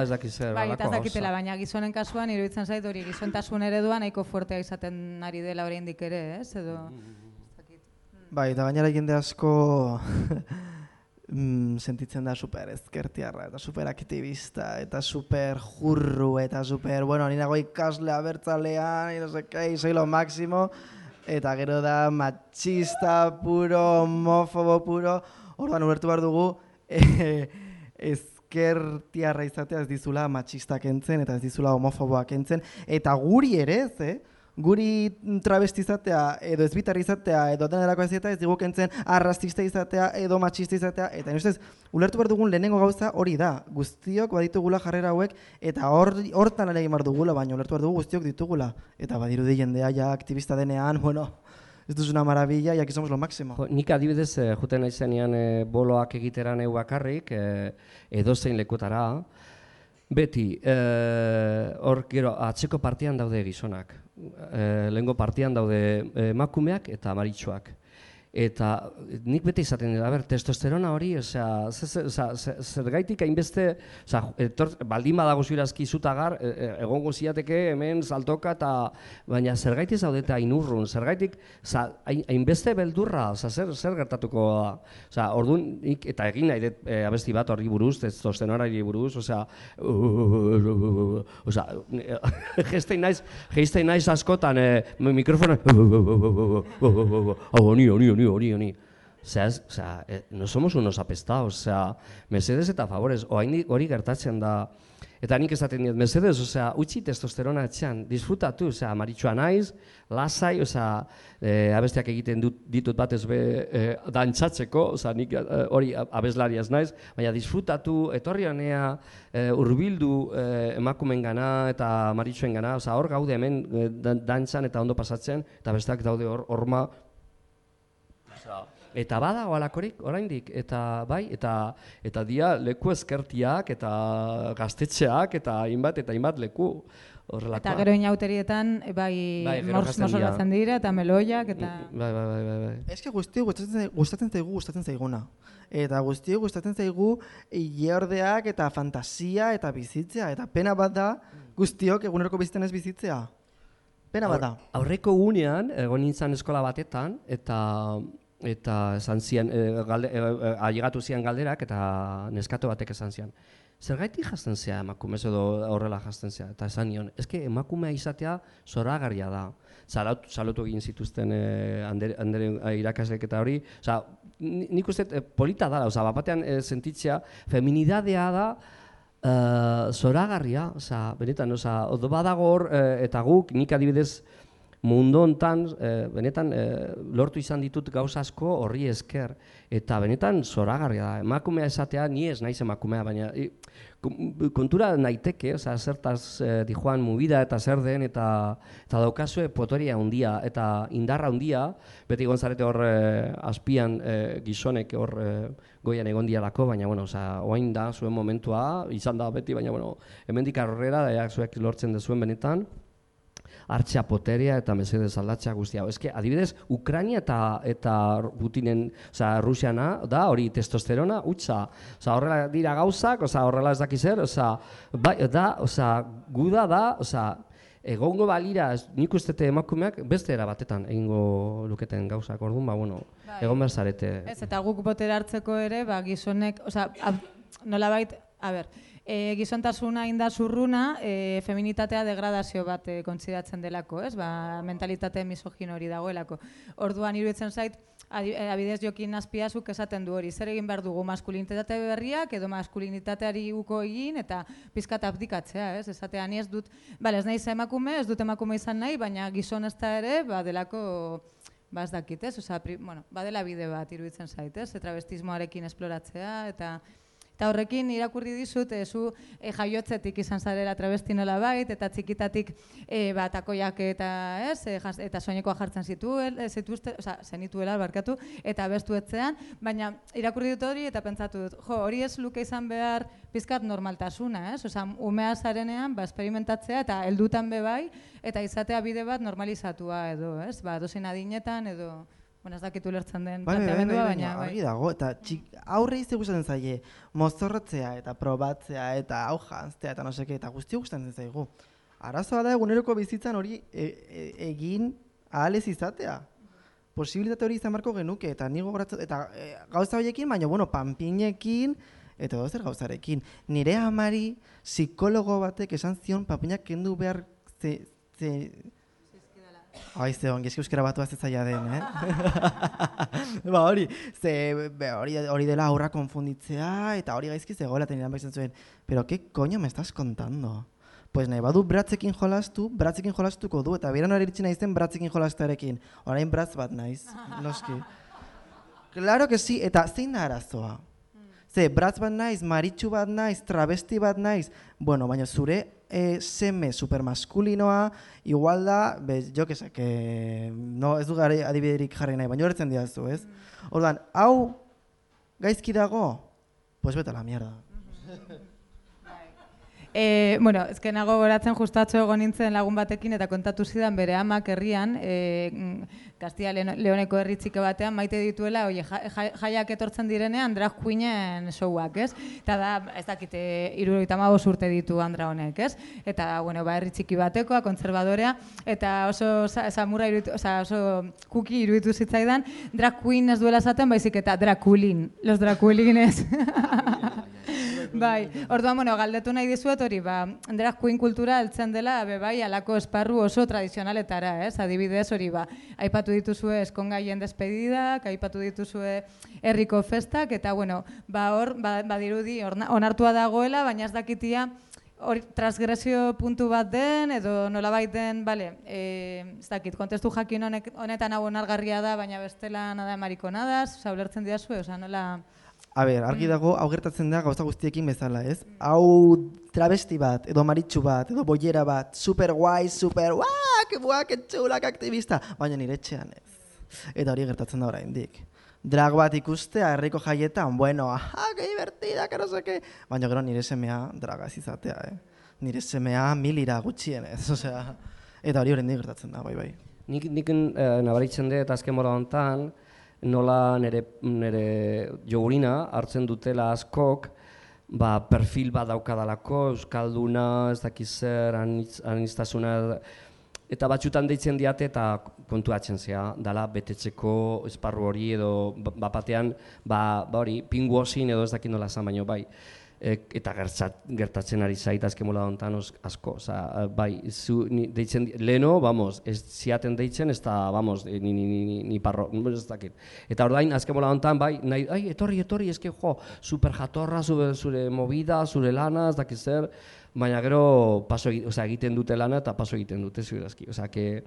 Bai, eta dakitela, baina gizonen kasuan iruditzen zait hori gizontasun eredua nahiko fuertea izaten ari dela oraindik ere, ez? Edo Bai, eta gainera jende asko [LAUGHS] mm, sentitzen da super ezkertiarra, eta super aktivista, eta super jurru, eta super, bueno, ni nago ikasle abertzalean, y no sé qué, soy lo máximo, eta gero da machista puro, homofobo puro, orduan ulertu behar dugu, [LAUGHS] eh, ezkertiarra izatea ez dizula machista kentzen, eta ez dizula homofoboa kentzen, eta guri ere ez, eh? Guri travesti izatea edo ezbitar izatea edo denerako ez izatea ez digu kentzen arrastista izatea edo machista izatea eta ustez ulertu behar dugun lehenengo gauza hori da. Guztiok baditugula jarrera hauek eta hor hortan lan egin behar dugula baina ulertu behar dugu guztiok ditugula. Eta badirudi jendea ja aktivista denean [LAUGHS] bueno esto es una maravilla y aquí somos lo Jo, nik adibidez eh, juten naizenean eh, boloak egitera neu bakarrik, eh, edozein lekutara, beti, eh, hor gero atzeko partian daude gizonak, eh, lehengo partian daude eh, emakumeak eta maritxoak. Eta nik beti izaten dira, ber, testosterona hori, osea, ze- ze- osea, ze- zergaitik hainbeste, osea, etor, baldin badago zuirazki zutagar, e, e, egongo ziateke hemen saltoka eta baina zergaitik zaudete hainurrun, zergaitik za, hain- hainbeste beldurra, osea, zer, zer gertatuko da. Osea, orduan nik eta egin nahi dut e, abesti bat horri buruz, testosteronari buruz, osea, osea, gestein naiz, gestein naiz askotan e, mikrofono, honi, honi, honi, honi, honi. Osea, ez- osea, eh, no somos unos apestados, osea, mesedes eta favores, oraindik hori gertatzen da. Eta nik esaten diet, mesedes, osea, utzi testosterona etxean, disfrutatu, osea, maritxua naiz, lasai, osea, eh, abestiak egiten dut, ditut batez be eh, dantzatzeko, osea, nik hori abeslaria ez naiz, baina disfrutatu, etorri honea, eh, urbildu eh, emakumen gana eta maritxuen gana, osea, hor gaude hemen dan- dantzan eta ondo pasatzen, eta besteak daude hor horma Eta badago halakorik oraindik eta bai eta eta dia leku ezkertiak eta gaztetxeak eta hainbat eta hainbat leku horrelakoak. Eta gero inauterietan, bai, Bai, mors, dira. eta meloiak, eta... Bai, bai, bai, bai, bai. Ez que guzti gustatzen, gustatzen zaigu gustatzen zaiguna. Eta guzti gustatzen zaigu ileordeak eta fantasia eta bizitzea. Eta pena bat da guztiok eguneroko bizitzen ez bizitzea. Pena bat da. Aurreko unean, egon nintzen eskola batetan, eta eta esan zian, e, galde, e, e, ailegatu zian galderak, eta neskato batek esan zian. Zergaitik jazten zea emakumez edo horrela jazten zea? Eta esan nion, eske emakumea izatea zoragarria da. Salatu, salatu egin zituzten e, andere, andere eh, irakaslek eta hori. Osa, nik uste e, polita da, oza, batean e, sentitzea, feminidadea da, Uh, zoragarria, osea, benetan, osea, odo badago hor, eh, eta guk, nik adibidez, mundu hontan eh, benetan eh, lortu izan ditut gauza asko horri esker. Eta benetan zoragarria da. Emakumea esatea ni ez naiz emakumea, baina kon- kontura naiteke, osea zertaz eh, dijoan mubida eta zer den eta eta daukazue potoria handia eta indarra handia, beti gonzarete hor eh, azpian eh, gizonek hor eh, goian egon dialako, baina bueno, osea orain da zuen momentua, izan da beti, baina bueno, hemendik aurrera zuek lortzen dezuen benetan hartzea poteria eta mesedez aldatzea guztia. Eske, adibidez, Ukraina eta eta Putinen, osea, Rusiana da hori testosterona utza. Osea, horrela dira gauzak, osea, horrela ez daki zer, osea, bai, da, osea, guda da, osea, egongo balira, nik uste dut emakumeak beste era batetan egingo luketen gauzak, orduan, ba, bueno, Bai. egon behar zarete. Ez, eta guk botera hartzeko ere, ba, gizonek, ab, nolabait, a ber, e, gizontasuna inda zurruna, e, feminitatea degradazio bat e, kontsideratzen delako, ez? Ba, mentalitate misogino hori dagoelako. Orduan iruditzen zait, adibidez jokin azpiazuk esaten du hori, zer egin behar dugu maskulinitate berriak edo maskulinitateari uko egin eta pizkat abdikatzea, ez? Esatea ni ez dut, bale, ez naiz emakume, ez dut emakume izan nahi, baina gizon ez da ere, ba, delako ba ez dakit, ez? Osea, pri, bueno, badela bide bat iruditzen zait, ez? Travestismoarekin esploratzea eta Eta horrekin irakurri dizut, e, zu e, jaiotzetik izan zarela travesti nola bait, eta txikitatik e, ba, takoiak eta, ez, e, jas, eta soinekoa jartzen zituen, e, zituzte, oza, zenituela barkatu, eta bestu etzean, baina irakurri dut hori eta pentsatu dut, jo, hori ez luke izan behar pizkat normaltasuna, ez? Osea, umea zarenean, ba, esperimentatzea eta heldutan be bai, eta izatea bide bat normalizatua edo, ez? Ba, dozein adinetan edo, bueno, ez dakitu lertzen den Bai, bai, bai, planteamendua, bai, baina, baina bai. argi dago, eta txik, aurre izte gustatzen zaie, mozorrotzea eta probatzea eta hau janztea eta no seke, eta guzti gustatzen zaigu. Arazoa da eguneroko bizitzan hori e, e, egin ahal ez izatea. Posibilitate hori izan marko genuke, eta ni gogoratzen, eta e, gauza horiekin, baina, bueno, panpinekin, eta dozer gauzarekin. Nire amari psikologo batek esan zion panpinak kendu behar ze, ze, Ai, ze ongi, eski euskara batu ez zaila den, eh? [LAUGHS] ba hori, ze, hori, hori dela aurra konfunditzea, eta hori gaizki zegoela tenidan baitzen zuen. Pero, ¿qué coño me estás contando? Pues nahi badu bratzekin jolastu, bratzekin jolastuko du, eta beran hori iritsi naizen bratzekin jolastarekin. Orain bratz bat naiz, noski. Claro que sí, eta zein da arazoa? Ze, bratz bat naiz, maritxu bat naiz, travesti bat naiz, bueno, baina zure e, seme supermaskulinoa, igual da, be, jo que que no, ez du gare adibiderik jarri nahi, baina horretzen diazu, ez? Ordan, hau gaizki dago, pues beta la mierda. [LAUGHS] E, bueno, ezke nago goratzen justatxo egon nintzen lagun batekin eta kontatu zidan bere amak herrian, e, Kastia Leon- Leoneko herri txike batean maite dituela, oie, ja, ja, jaiak etortzen direnean drag queenen showak, ez? Eta da, ez dakite, hamabost urte ditu andra honek, ez? Eta, bueno, ba, herri txiki batekoa, kontserbadorea, eta oso sa- samurra oza, oso kuki iruditu zitzaidan, drag queen ez duela esaten, baizik eta draculin, los draculines. [LAUGHS] Bai, orduan, bueno, galdetu nahi dizuet hori, ba, drag queen kultura heltzen dela, be bai, alako esparru oso tradizionaletara, ez? Adibidez hori, ba, aipatu dituzue eskongaien despedidak, aipatu dituzue herriko festak, eta, bueno, ba, hor, ba, badirudi, onartua dagoela, baina ez dakitia, hori transgresio puntu bat den, edo nolabait den, bale, e, ez dakit, kontestu jakin honek, honetan hau onargarria da, baina bestela nada marikonadaz, saulertzen didazue, oza, nola... A ber, argi dago, hau gertatzen da gauza guztiekin bezala, ez? Hau travesti bat, edo maritxu bat, edo boiera bat, super guai, super, que txula, que aktivista, baina nire etxean ez. Eta hori gertatzen da oraindik. Drag bat ikustea herriko jaietan, bueno, aha, que divertida, que no sé qué. Baina gero nire semea dragaz izatea, eh? Nire semea milira gutxienez, [LAUGHS] osea. Eta hori oraindik gertatzen da, bai, bai. Nik, nik eh, nabaritzen dut azken mola honetan, nola nere, nere jogurina hartzen dutela askok, ba, perfil bat daukadalako, euskalduna, ez dakiz zer, anitz, aniztasuna, eta batxutan deitzen diate eta kontuatzen zea, dala betetzeko esparru hori edo ba- bapatean, ba, ba hori, pinguosin edo ez dakit nola esan baino bai. E, eta gertzat, gertatzen ari zait azken mola honetan os- asko, oza, bai, zu, ni, deitzen, leno, vamos, ez ziaten deitzen, ez da, vamos, ni, ni, ni, ni, ni parro, ez dakit. Eta ordain, azken mola honetan, bai, nahi, ai, etorri, etorri, eske, jo, super jatorra, zure, zure movida, zure lana, ez dakit zer, baina gero paso, osea, egiten dute lana eta paso egiten dute ziurazki, osea, que,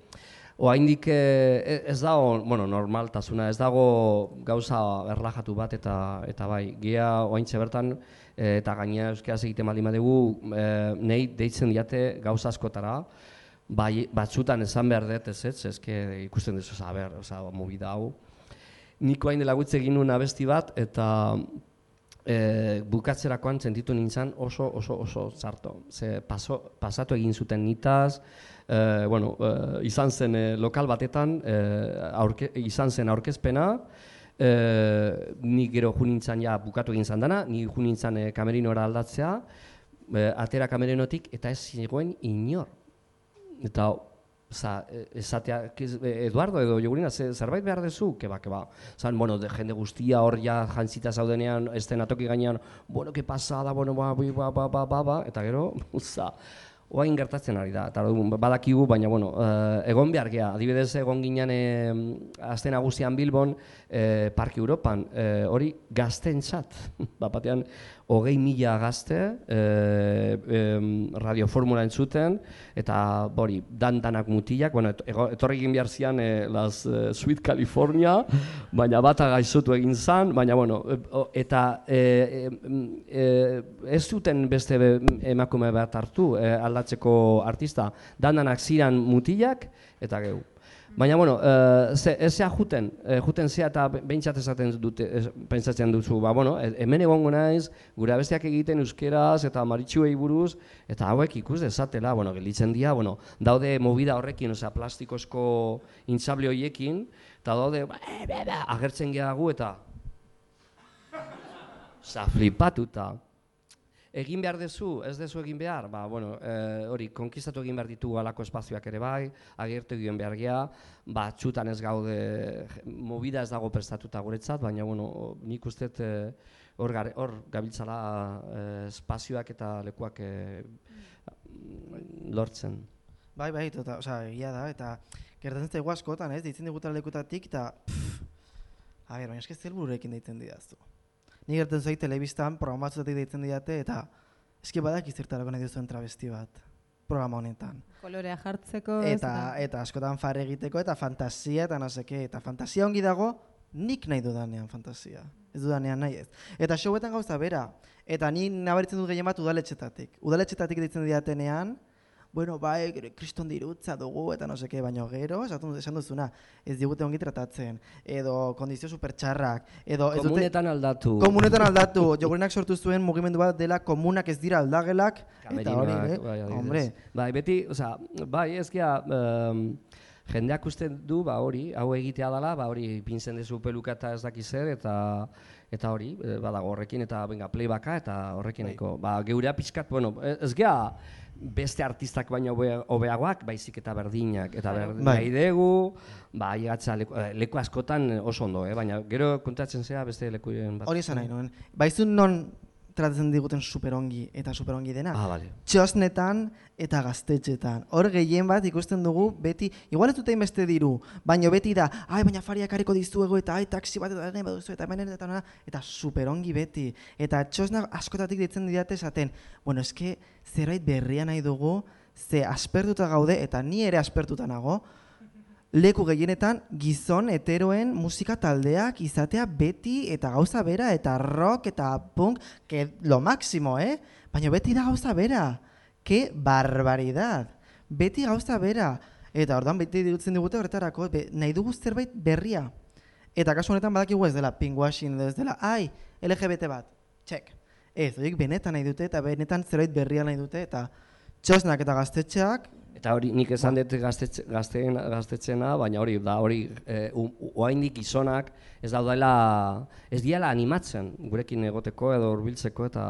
Oaindik eh, ez dago, bueno, normaltasuna, ez dago gauza erlajatu bat eta eta bai, gia oaintxe bertan eh, eta gainera euskeraz egiten baldin badugu, eh, nei deitzen diate gauza askotara, bai, batzutan esan behar dut ez ez, eske ikusten duzu, oza, ber, oza, movida hau. Niko hain dela gutze egin nuen abesti bat, eta e, bukatzerakoan sentitu nintzen oso oso oso zarto. Ze paso, pasatu egin zuten nitaz, e, bueno, e, izan zen e, lokal batetan, e, aurke, izan zen aurkezpena, e, ni gero junintzan ja bukatu egin zan dana, ni junintzan e, kamerinora aldatzea, e, atera kamerinotik eta ez zegoen inor. Eta kiz- e, Eduardo edo jogurina, ze, zerbait behar dezu, keba, keba. Zan, bueno, de, jende guztia hor ja jantzita zaudenean, estenatoki gainean, bueno, ke pasada, bueno, ba, ba, ba, ba, ba, ba, eta gero, [LAUGHS] uza, oain gertatzen ari da, eta badakigu, baina, bueno, eh, egon behar gea, adibidez egon ginen eh, aste nagusian Bilbon, eh, Parke Europan, eh, hori gaztentzat, [LAUGHS] bat batean, hogei mila gazte eh, em, radioformula entzuten, eta hori, dan-danak mutilak, bueno, et- ego- etorri egin behar zian eh, las eh, Sweet California, baina bata gaixotu egin zan, baina bueno, e, eta eh, em, eh, ez zuten beste be- emakume bat hartu eh, aldatzeko artista, dan-danak ziran mutilak, eta geu. Baina, bueno, uh, ze, ez zea juten, eh, juten zea eta be- behintzat esaten dute, ez, pentsatzen duzu, ba, bueno, e- hemen egongo naiz, gure abestiak egiten euskeraz eta maritxuei buruz, eta hauek ikus dezatela, bueno, gelditzen dira, bueno, daude movida horrekin, osea, plastikozko intzable horiekin, eta daude, ba, e, be, be, agertzen gehagu eta, Osa, flipatuta. Egin behar dezu, ez dezu egin behar, ba, bueno, eh, hori, konkistatu egin behar ditu alako espazioak ere bai, agertu egin behar gea, batzutan ez gaude, movida ez dago prestatuta guretzat, baina, bueno, nik uste eh, hor, gare- hor gabiltzala eh, espazioak eta lekuak eh, lortzen. Bai, bai, tota, osea, egia da, eta gertatzen zaigu askotan, ez, deitzen digutela lekutatik, eta, pff, a ber, baina eske zelbururekin deitzen didaztu. Ni gertatzen zait telebistan programa batzutatik deitzen didate, eta eske badak izertarako nahi duzuen travesti bat, programa honetan. Kolorea jartzeko. Eta, eta askotan far egiteko, eta fantasia, eta no seke, eta fantasia ongi dago, nik nahi dudanean fantasia. Ez dudanean nahi ez. Eta showetan gauza bera. Eta ni nabaritzen dut gehien bat udaletxetatik. Udaletxetatik deitzen didatenean, bueno, bai, kriston dirutza dugu, eta no seke, baino gero, esatu, esan duzuna, ez digute ongi tratatzen, edo kondizio supertxarrak, edo ez dute... Komunetan aldatu. Komunetan aldatu, jogurinak sortu zuen mugimendu bat dela komunak ez dira aldagelak, eta hori, eh? bai, hombre, Bai, beti, osea, bai, ez gea, em, jendeak uste du, ba hori, hau egitea dela, ba hori, pintzen dezu peluka eta ez dakiz zer, eta eta hori, eh, badago horrekin, eta venga, playbacka, eta horrekin nahiko. Ba, geurea pixkat, bueno, ez gea, beste artistak baino hobe- hobeagoak, baizik eta berdinak, eta berdin Bai. nahi dugu, ba, aigatza leku, eh, leku askotan oso ondo, eh? baina gero kontatzen zea beste lekuren bat. hori esan nahi nuen. Baizun non tratatzen diguten superongi eta superongi dena. Ah, bale. Txosnetan eta gaztetxetan. Hor gehien bat ikusten dugu beti, igual ez dute beste diru, baino beti da, ai, baina fariak hariko dizuegu eta ai, taxi bat eta baduzu eta hemen eta nora, eta superongi beti. Eta txosnak askotatik ditzen didate esaten, bueno, eske zerbait berria nahi dugu, ze aspertuta gaude, eta ni ere aspertuta nago, leku gehienetan gizon heteroen musika taldeak izatea beti eta gauza bera eta rock eta punk, que lo máximo, eh? Baina beti da gauza bera. Ke barbaridad. Beti gauza bera. Eta orduan beti dirutzen digute horretarako, be, nahi dugu zerbait berria. Eta kasu honetan badakigu ez dela pinkwashing ez dela, ai, LGBT bat, check. Ez, horiek benetan nahi dute eta benetan zerbait berria nahi dute eta txosnak eta gaztetxeak Eta hori nik esan dut gaztetxe, gazteen, gaztetxena, baina hori da hori e, oaindik gizonak ez daudela, ez diala animatzen gurekin egoteko edo hurbiltzeko eta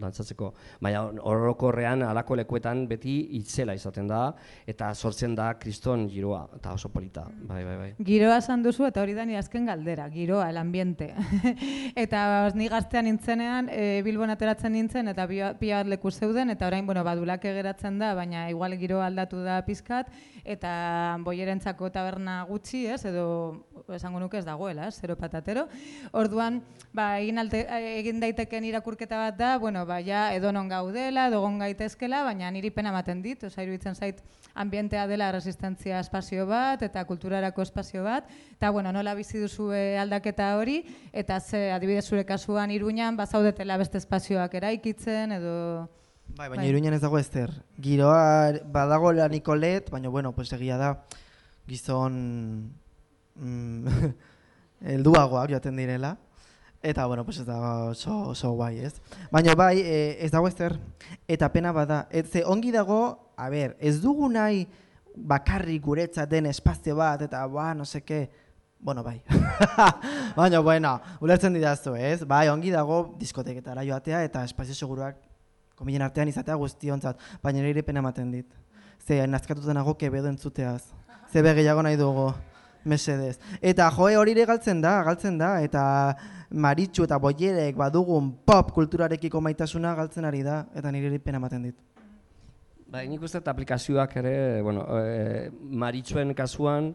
dantzatzeko. Baina orokorrean alako lekuetan beti itzela izaten da eta sortzen da kriston giroa eta oso polita. Bai, bai, bai. Giroa esan duzu eta hori da ni azken galdera, giroa, el ambiente. eta ni gaztean nintzenean, e, Bilbon ateratzen nintzen eta pila bat leku zeuden eta orain bueno, badulake geratzen da, baina igual giroa aldatu aldatu da pizkat, eta boierentzako taberna gutxi, ez, edo esango nuke ez dagoela, ez, zero patatero. Orduan, ba, egin, alte, egin daiteken irakurketa bat da, bueno, ba, ja, edo non gaudela, edo gon gaitezkela, baina niri pena ematen dit, oza, iruditzen zait, ambientea dela resistentzia espazio bat, eta kulturarako espazio bat, eta, bueno, nola bizi duzu aldaketa hori, eta ze, adibidez zure kasuan iruñan, bazaudetela beste espazioak eraikitzen, edo... Bai, baina Bai. iruñan ez dago ezer. Giroa badago la Nicolet, baina bueno, pues egia da gizon mm, [LAUGHS] helduagoak joaten direla. Eta, bueno, pues ez da oso, oso guai, ez? Baina bai, eh, ez dago ezer, eta pena bada. Ez, ze ongi dago, a ber, ez dugu nahi bakarrik guretzat den espazio bat, eta ba, no seke, bueno, bai. [LAUGHS] Baina, bueno, ulertzen didazu, ez? Bai, ongi dago diskoteketara joatea, eta espazio seguruak komilen artean izatea guztiontzat, baina nire pena ematen dit. Ze, nazkatuta nago kebedo entzuteaz. Ze be gehiago nahi dugu, mesedez. Eta joe hori ere galtzen da, galtzen da, eta maritxu eta boierek badugun pop kulturarekiko maitasuna galtzen ari da, eta nire pena ematen dit. Ba, nik uste aplikazioak ere, bueno, e, maritxuen kasuan,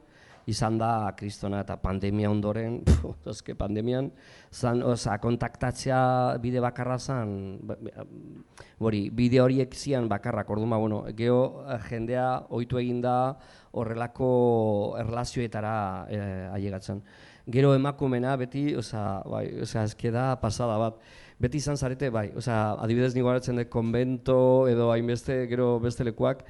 izan da kristona eta pandemia ondoren, [LAUGHS] pf, eske pandemian, zan, oza, kontaktatzea bide bakarra zan, ba- hori, bide horiek zian bakarrak, orduan, ba, bueno, geho eh, jendea ohitu egin da horrelako erlazioetara e, ailegatzen. Gero emakumena beti, oza, bai, oza, eske da pasada bat. Beti izan zarete, bai, oza, adibidez nigo dut konbento edo hainbeste, gero beste lekuak,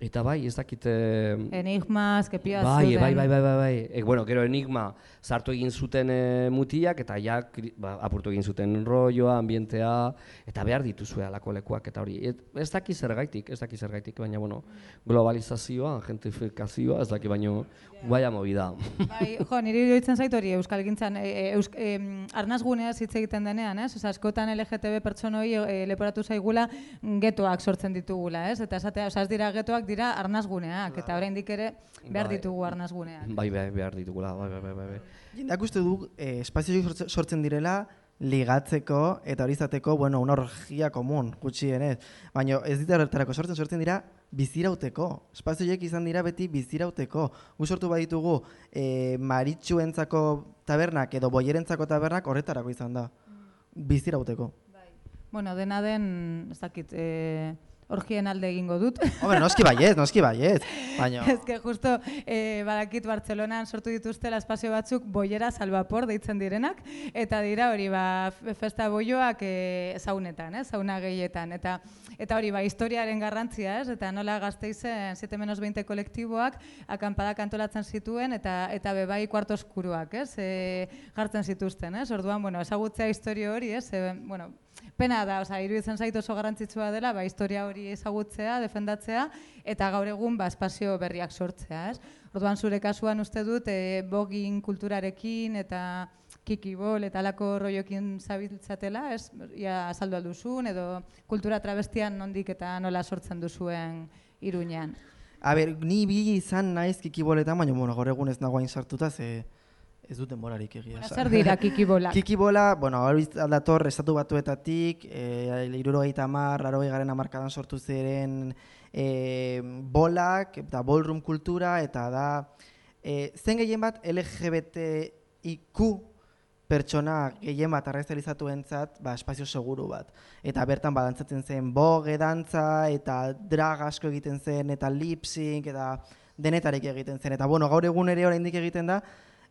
eta bai, ez dakit... eh, Enigmas, kepia Bai, bai, bai, bai, bai, bai. E, bueno, gero enigma sartu egin zuten e, mutiak eta ja ba, apurtu egin zuten rolloa, ambientea eta behar dituzue alako lekuak eta hori. Et, ez daki zergaitik, ez daki zergaitik, baina bueno, globalizazioa, gentrifikazioa, ez daki baino guaia movida. Bai, [LAUGHS] jo, niri iruditzen zait hori Euskal Gintzan, e, e, eusk, em, arnazguneaz hitz egiten denean, ez? Osa, askotan LGTB pertsonoi e, leporatu zaigula getoak sortzen ditugula, ez? Eta esatea, osa, ez dira getoak, dira arnazguneak, eta oraindik ere behar Bai. ditugu arnazguneak. bai, bai, behar ditugula, bai, bai, bai, bai. Bai. Jendeak uste du eh, espazio horiek sortze- sortzen direla ligatzeko eta hori izateko, bueno, una orgia komun, gutxienez. Baina ez dira horretarako sortzen, sortzen dira bizirauteko. Espazio horiek izan dira beti bizirauteko. Gu sortu baditugu eh, maritxuentzako tabernak edo boierentzako tabernak horretarako izan da. Bizirauteko. Bueno, dena den, ez dakit, e, orgien alde egingo dut. [LAUGHS] Hombre, noski baiez, noski baiez. Baina, Ez que justo eh, badakit Bartzelonan sortu dituztela espazio batzuk boiera salvapor deitzen direnak, eta dira hori ba, festa boioak eh, zaunetan, eh, zauna gehietan. Eta, eta hori ba, historiaren garrantzia, ez? eta nola gazteizen 7 menos 20 kolektiboak akampadak antolatzen zituen, eta eta bebai kuarto oskuruak, ez? E, jartzen zituzten, ez? Orduan, bueno, ezagutzea historia hori, ez? E, bueno, pena da, osea, iruditzen zait oso garrantzitsua dela, ba, historia hori ezagutzea, defendatzea, eta gaur egun ba, espazio berriak sortzea, ez? Orduan zure kasuan uste dut, e, bogin kulturarekin eta kikibol eta alako rollokin zabiltzatela, ez? Ia azaldu alduzun, edo kultura travestian nondik eta nola sortzen duzuen iruñan. a ber, ni bi izan naiz kikiboletan, baina bueno, gaur egun ez nago hain sartuta, ze ez dut denborarik egia. esan. Zer dira kikibolak? [LAUGHS] Kikibola, bueno, hori dator estatu batuetatik, e, irurogeita hamar, larogei garen hamarkadan sortu ziren e, bolak, eta ballroom kultura, eta da, e, zen gehien bat LGBTIQ pertsona gehien bat arraizalizatu entzat, ba, espazio seguru bat. Eta bertan badantzatzen zen boge dantza, eta drag asko egiten zen, eta lip sync, eta denetarek egiten zen. Eta bueno, gaur egun ere oraindik egiten da,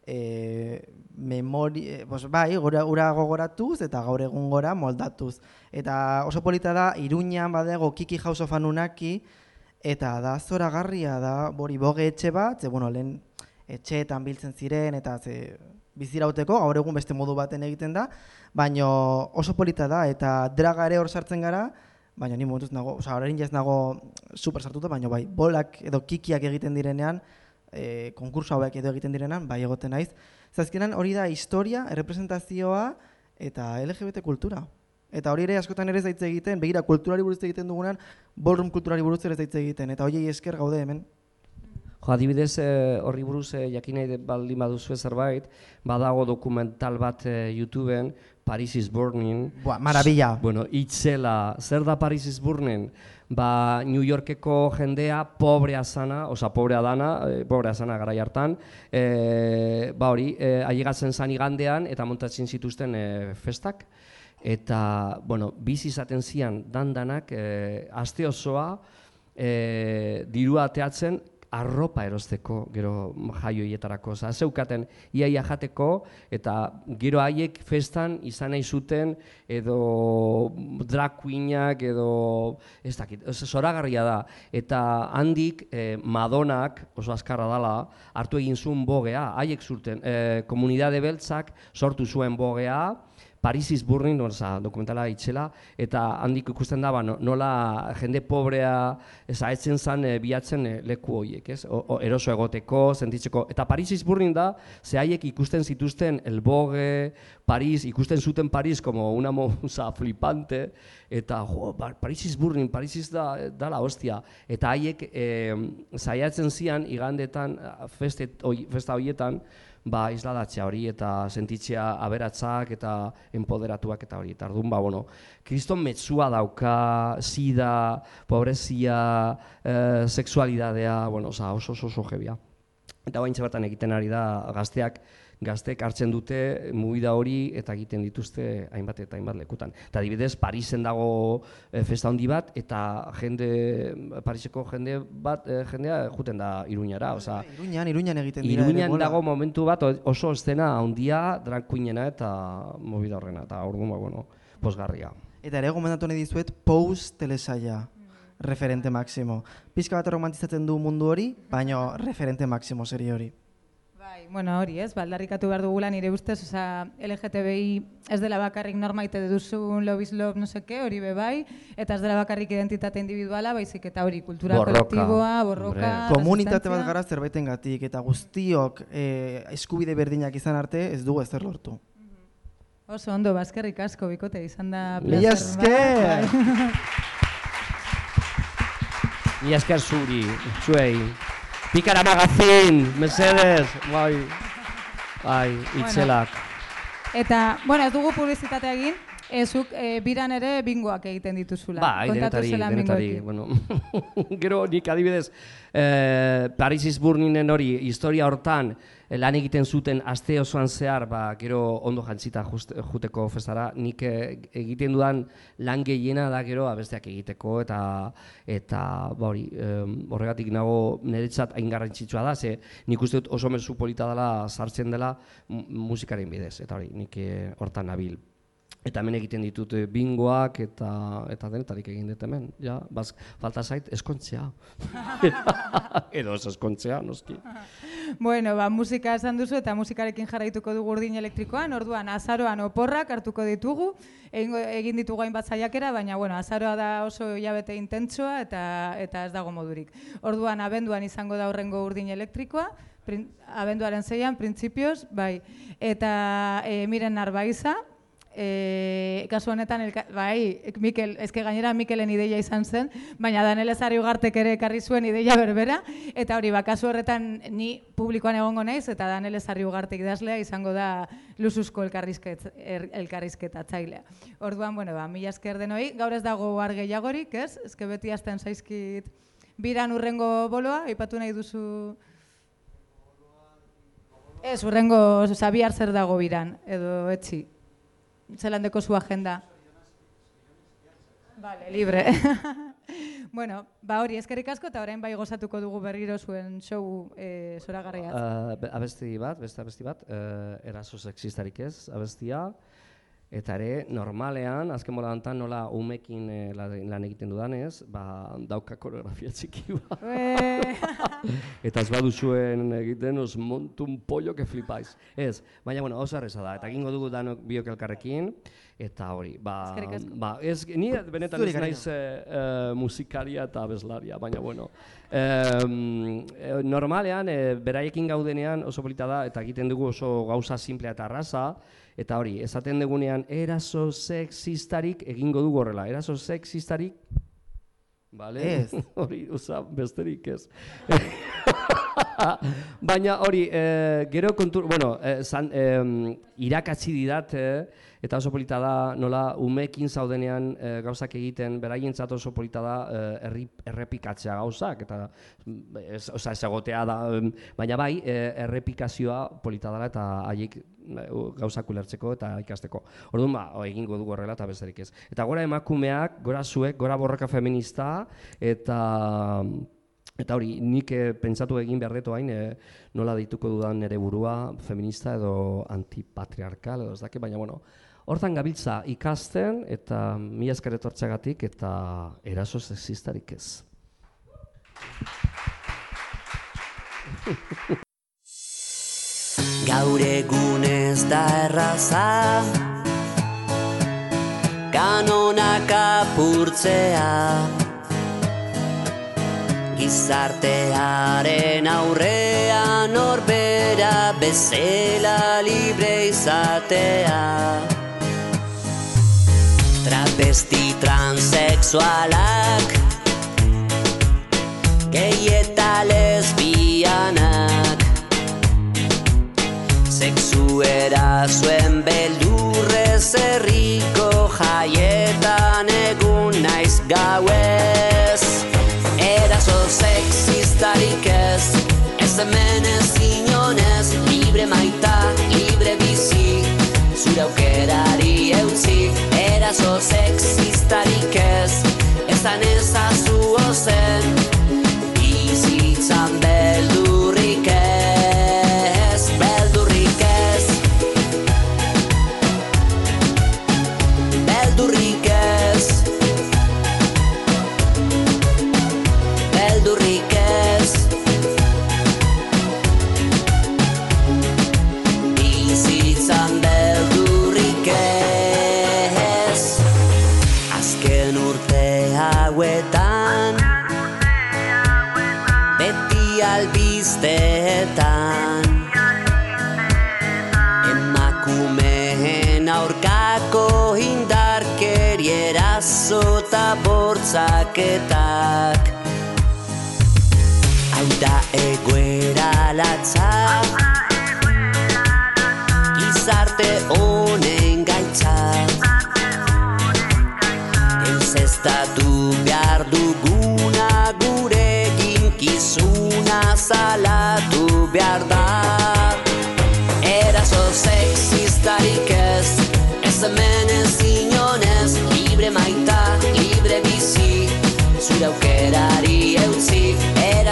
e, memori, e, bos, bai, gora, ura gogoratuz eta gaur egun gora moldatuz. Eta oso polita da, Iruñan badago Kiki House of Anunnaki, eta da zoragarria da, bori boge etxe bat, ze, bueno, lehen etxeetan biltzen ziren, eta ze, bizirauteko, gaur egun beste modu baten egiten da, baino oso polita da, eta draga ere hor sartzen gara, baina ni momentuz nago, osea, orain jaz nago super sartuta, baina bai, bolak edo kikiak egiten direnean, e, konkurso hauek edo egiten direnean, bai egoten naiz. Zazkenan hori da historia, errepresentazioa eta LGBT kultura. Eta hori ere askotan ere ez daitze egiten, begira kulturari buruz egiten dugunan, ballroom kulturari buruz ere ez daitze egiten, eta horiei esker gaude hemen. Jo, adibidez, eh, horri buruz eh, jakin nahi baldin baduzu zerbait, badago dokumental bat eh, YouTubeen, Paris is Burning. Buah, maravilla. Bueno, itzela, zer da Paris is Burning? Ba, New Yorkeko jendea pobrea zana, oza, pobrea dana, eh, pobrea zana garai hartan, eh, ba hori, eh, ailegatzen zan igandean eta montatzen zituzten eh, festak, eta, bueno, bizi izaten zian dandanak, eh, aste osoa, eh, dirua ateatzen, arropa erosteko gero jaioietarako. Oza, zeukaten iaia jateko eta gero haiek festan izan nahi zuten edo drag queenak edo ez dakit, zoragarria da. Eta handik eh, Madonak, oso azkarra dala, hartu egin zuen bogea, haiek zurten, eh, komunidade beltzak sortu zuen bogea, Paris is Burning, oza, dokumentala itxela, eta handik ikusten da, ba, no- nola jende pobrea ezaetzen zan e, bilatzen eh, leku horiek, ez? O, o, eroso egoteko, sentitzeko. Eta Paris is Burning da, ze haiek ikusten zituzten El Vogue, Paris, ikusten zuten Paris como una moza [LAUGHS] flipante, eta jo, ba, Paris is Burning, Paris is da, da la hostia. Eta haiek e, saiatzen zian igandetan, festet, oi, festa horietan, ba, isladatzea hori eta sentitzea aberatzak eta empoderatuak eta hori. Eta ba, bueno, kriston metzua dauka, sida, pobrezia, eh, sexualidadea, bueno, oza, oso oso oso jebia. Eta bain bertan egiten ari da gazteak, gazteek hartzen dute mugida hori eta egiten dituzte hainbat eta hainbat lekutan. Eta adibidez, Parisen dago eh, festa handi bat eta jende, Pariseko jende bat, eh, jendea juten da Iruñara, osea, Iruñan, Iruñan egiten dira. Iruñan dago momentu bat oso estena handia drag queenena eta movida horrena eta orduan ba bueno, posgarria. Eta ere gomendatu nahi dizuet Pose telesaia. Referente máximo. Pizka bat romantizatzen du mundu hori, baina referente máximo serie hori. Bai, bueno, hori ez, baldarrikatu behar dugula nire ustez, oza, LGTBI ez dela bakarrik normaite duzun love is love no seke, hori be bai, eta ez dela bakarrik identitate individuala, baizik eta hori kultura Borroka, kolektiboa, borroka. Komunitate bat gara zerbaitengatik eta guztiok eh, eskubide berdinak izan arte ez dugu ezer lortu. Oso ondo, bazkerrik asko, bikote, izan da Mila placer bat, esker! bai. Ni esker zuri, zuei. Pikara magazin, mesedes, bai. Bai, itzelak. Eta, bueno, ez dugu publizitatea egin, ezuk e, biran ere bingoak egiten dituzula. Bai, denetari, denetari, bueno. [LAUGHS] Gero nik adibidez, eh, Paris is Burninen hori, historia hortan, eh, lan egiten zuten aste osoan zehar, ba, gero ondo jantzita just, juteko festara, nik eh, egiten dudan lan gehiena da gero abesteak egiteko, eta eta ba hori, em, horregatik nago niretzat hain garrantzitsua da, ze nik uste dut oso mezu polita dela sartzen dela mu- musikaren bidez, eta hori, nik eh, hortan nabil. Eta hemen egiten ditut eh, bingoak eta eta denetarik egin dut hemen. Ja, baz, falta zait eskontzea. [LAUGHS] Edo ez eskontzea, noski. Bueno, ba, musika esan duzu eta musikarekin jarraituko dugu urdin elektrikoan, orduan azaroan oporrak hartuko ditugu, egingo, egin ditugu hainbat saiakera, baina bueno, azaroa da oso hilabete intentsoa eta eta ez dago modurik. Orduan abenduan izango da horrengo urdin elektrikoa, prin, abenduaren zeian, printzipioz, bai, eta e, miren narbaiza, E, kasu honetan, elka, bai, Mikel, eske gainera Mikelen ideia izan zen, baina Danel Ezarri Ugartek ere ekarri zuen ideia berbera, eta hori, ba, kasu horretan ni publikoan egongo naiz, eta Danel Ezarri Ugartek idazlea izango da lusuzko elkarrizket, er, elkarrizketatzailea. Orduan, bueno, ba, mila esker denoi, gaur ez dago ar gehiagorik, ez? Eske beti hasten zaizkit biran urrengo boloa, aipatu nahi duzu... Ez, urrengo, oza, bihar zer dago biran, edo etzi. Zelan deko zu agenda? Vale, libre. [LAUGHS] bueno, ba hori eskerrik asko eta orain bai gozatuko dugu berriro zuen show e, zoragarria. Uh, abesti bat, beste abesti bat, uh, eraso sexistarik ez, abestia. Eta ere, normalean, azken bola hontan nola umekin eh, lan egiten dudanez, ba, dauka koreografia txiki bat. [LAUGHS] Eta ez baduzuen egiten, os montu un pollo que flipais. Ez, baina, bueno, oso erreza da. Eta egingo dugu danok biok elkarrekin, eta hori, ba, ba, ez, ni benetan ez naiz eh, eh, musikaria eta abeslaria, baina, bueno. Eh, normalean, eh, beraiekin gaudenean oso polita da, eta egiten dugu oso gauza simplea eta arraza, eta hori, esaten dugunean, eraso sexistarik egingo dugu horrela, eraso sexistarik Bale? Ez. [LAUGHS] hori, usa, besterik ez. [LAUGHS] Baina hori, e, gero kontur, bueno, e, zan, e, irakatsi didat, e, eta oso polita da, nola, umekin zaudenean e, gauzak egiten, beraientzat oso polita da, e, erri, errepikatzea gauzak, eta, mm, ez, oza, ez egotea da, em, baina bai, e, errepikazioa polita dela, eta haiek e, gauzak ulertzeko eta ikasteko. Orduan ba, o, egingo dugu horrela eta besterik ez. Eta gora emakumeak, gora zuek, gora borroka feminista, eta Eta hori, nik eh, pentsatu egin behar detu hain, eh, nola dituko dudan nere burua, feminista edo antipatriarkal, edo ez daki, baina bueno, hortan gabiltza ikasten eta mi esker etortzeagatik eta eraso sexistarik ez. [LAUGHS] Gaur egun ez da erraza. Kanonak apurtzea. Gizartearen aurrean norbera bezela libre izatea Travesti transexualak Gay eta lesbianak. Sexu zuen beldurrez herriko jaietan egun naiz gauez. Eraso sexistarik ez Ez hemen ez inonez Libre maita, libre bizi Zure eutzi Eraso sexistarik ez ezazu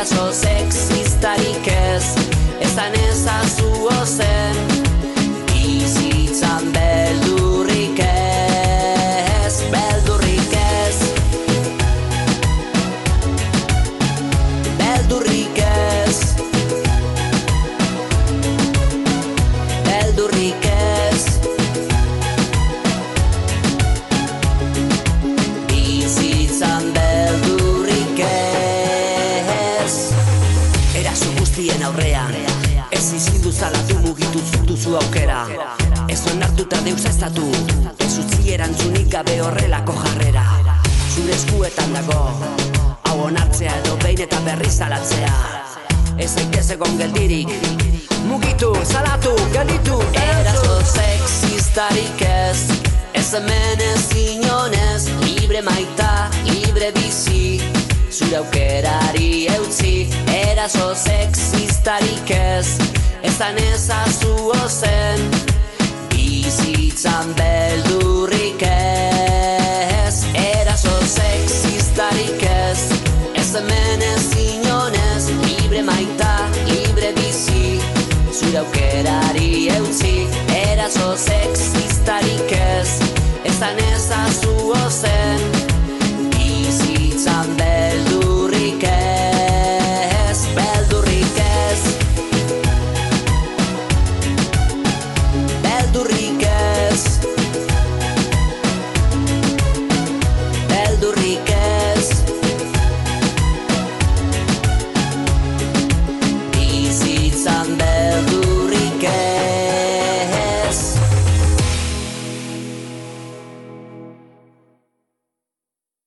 Eraso sexistarik ez Ezan onartuta deus ez datu Ez utzi erantzunik gabe horrelako jarrera. Zure eskuetan dago Hau onartzea edo behin eta berri zalatzea Ez zaitez egon geldirik. Mugitu, salatu, gelditu Eraso sexistarik ez Ez hemen ez inonez. Libre maita, libre bizi Zure aukerari eutzi. Eraso sexistarik ez Ezan ezazu ozen bizitzan beldurrik ez. Eraso sexistarik ez, ez hemen ez inonez Libre maita, libre bizi, zure aukerari eutzi. Eraso sexistarik ez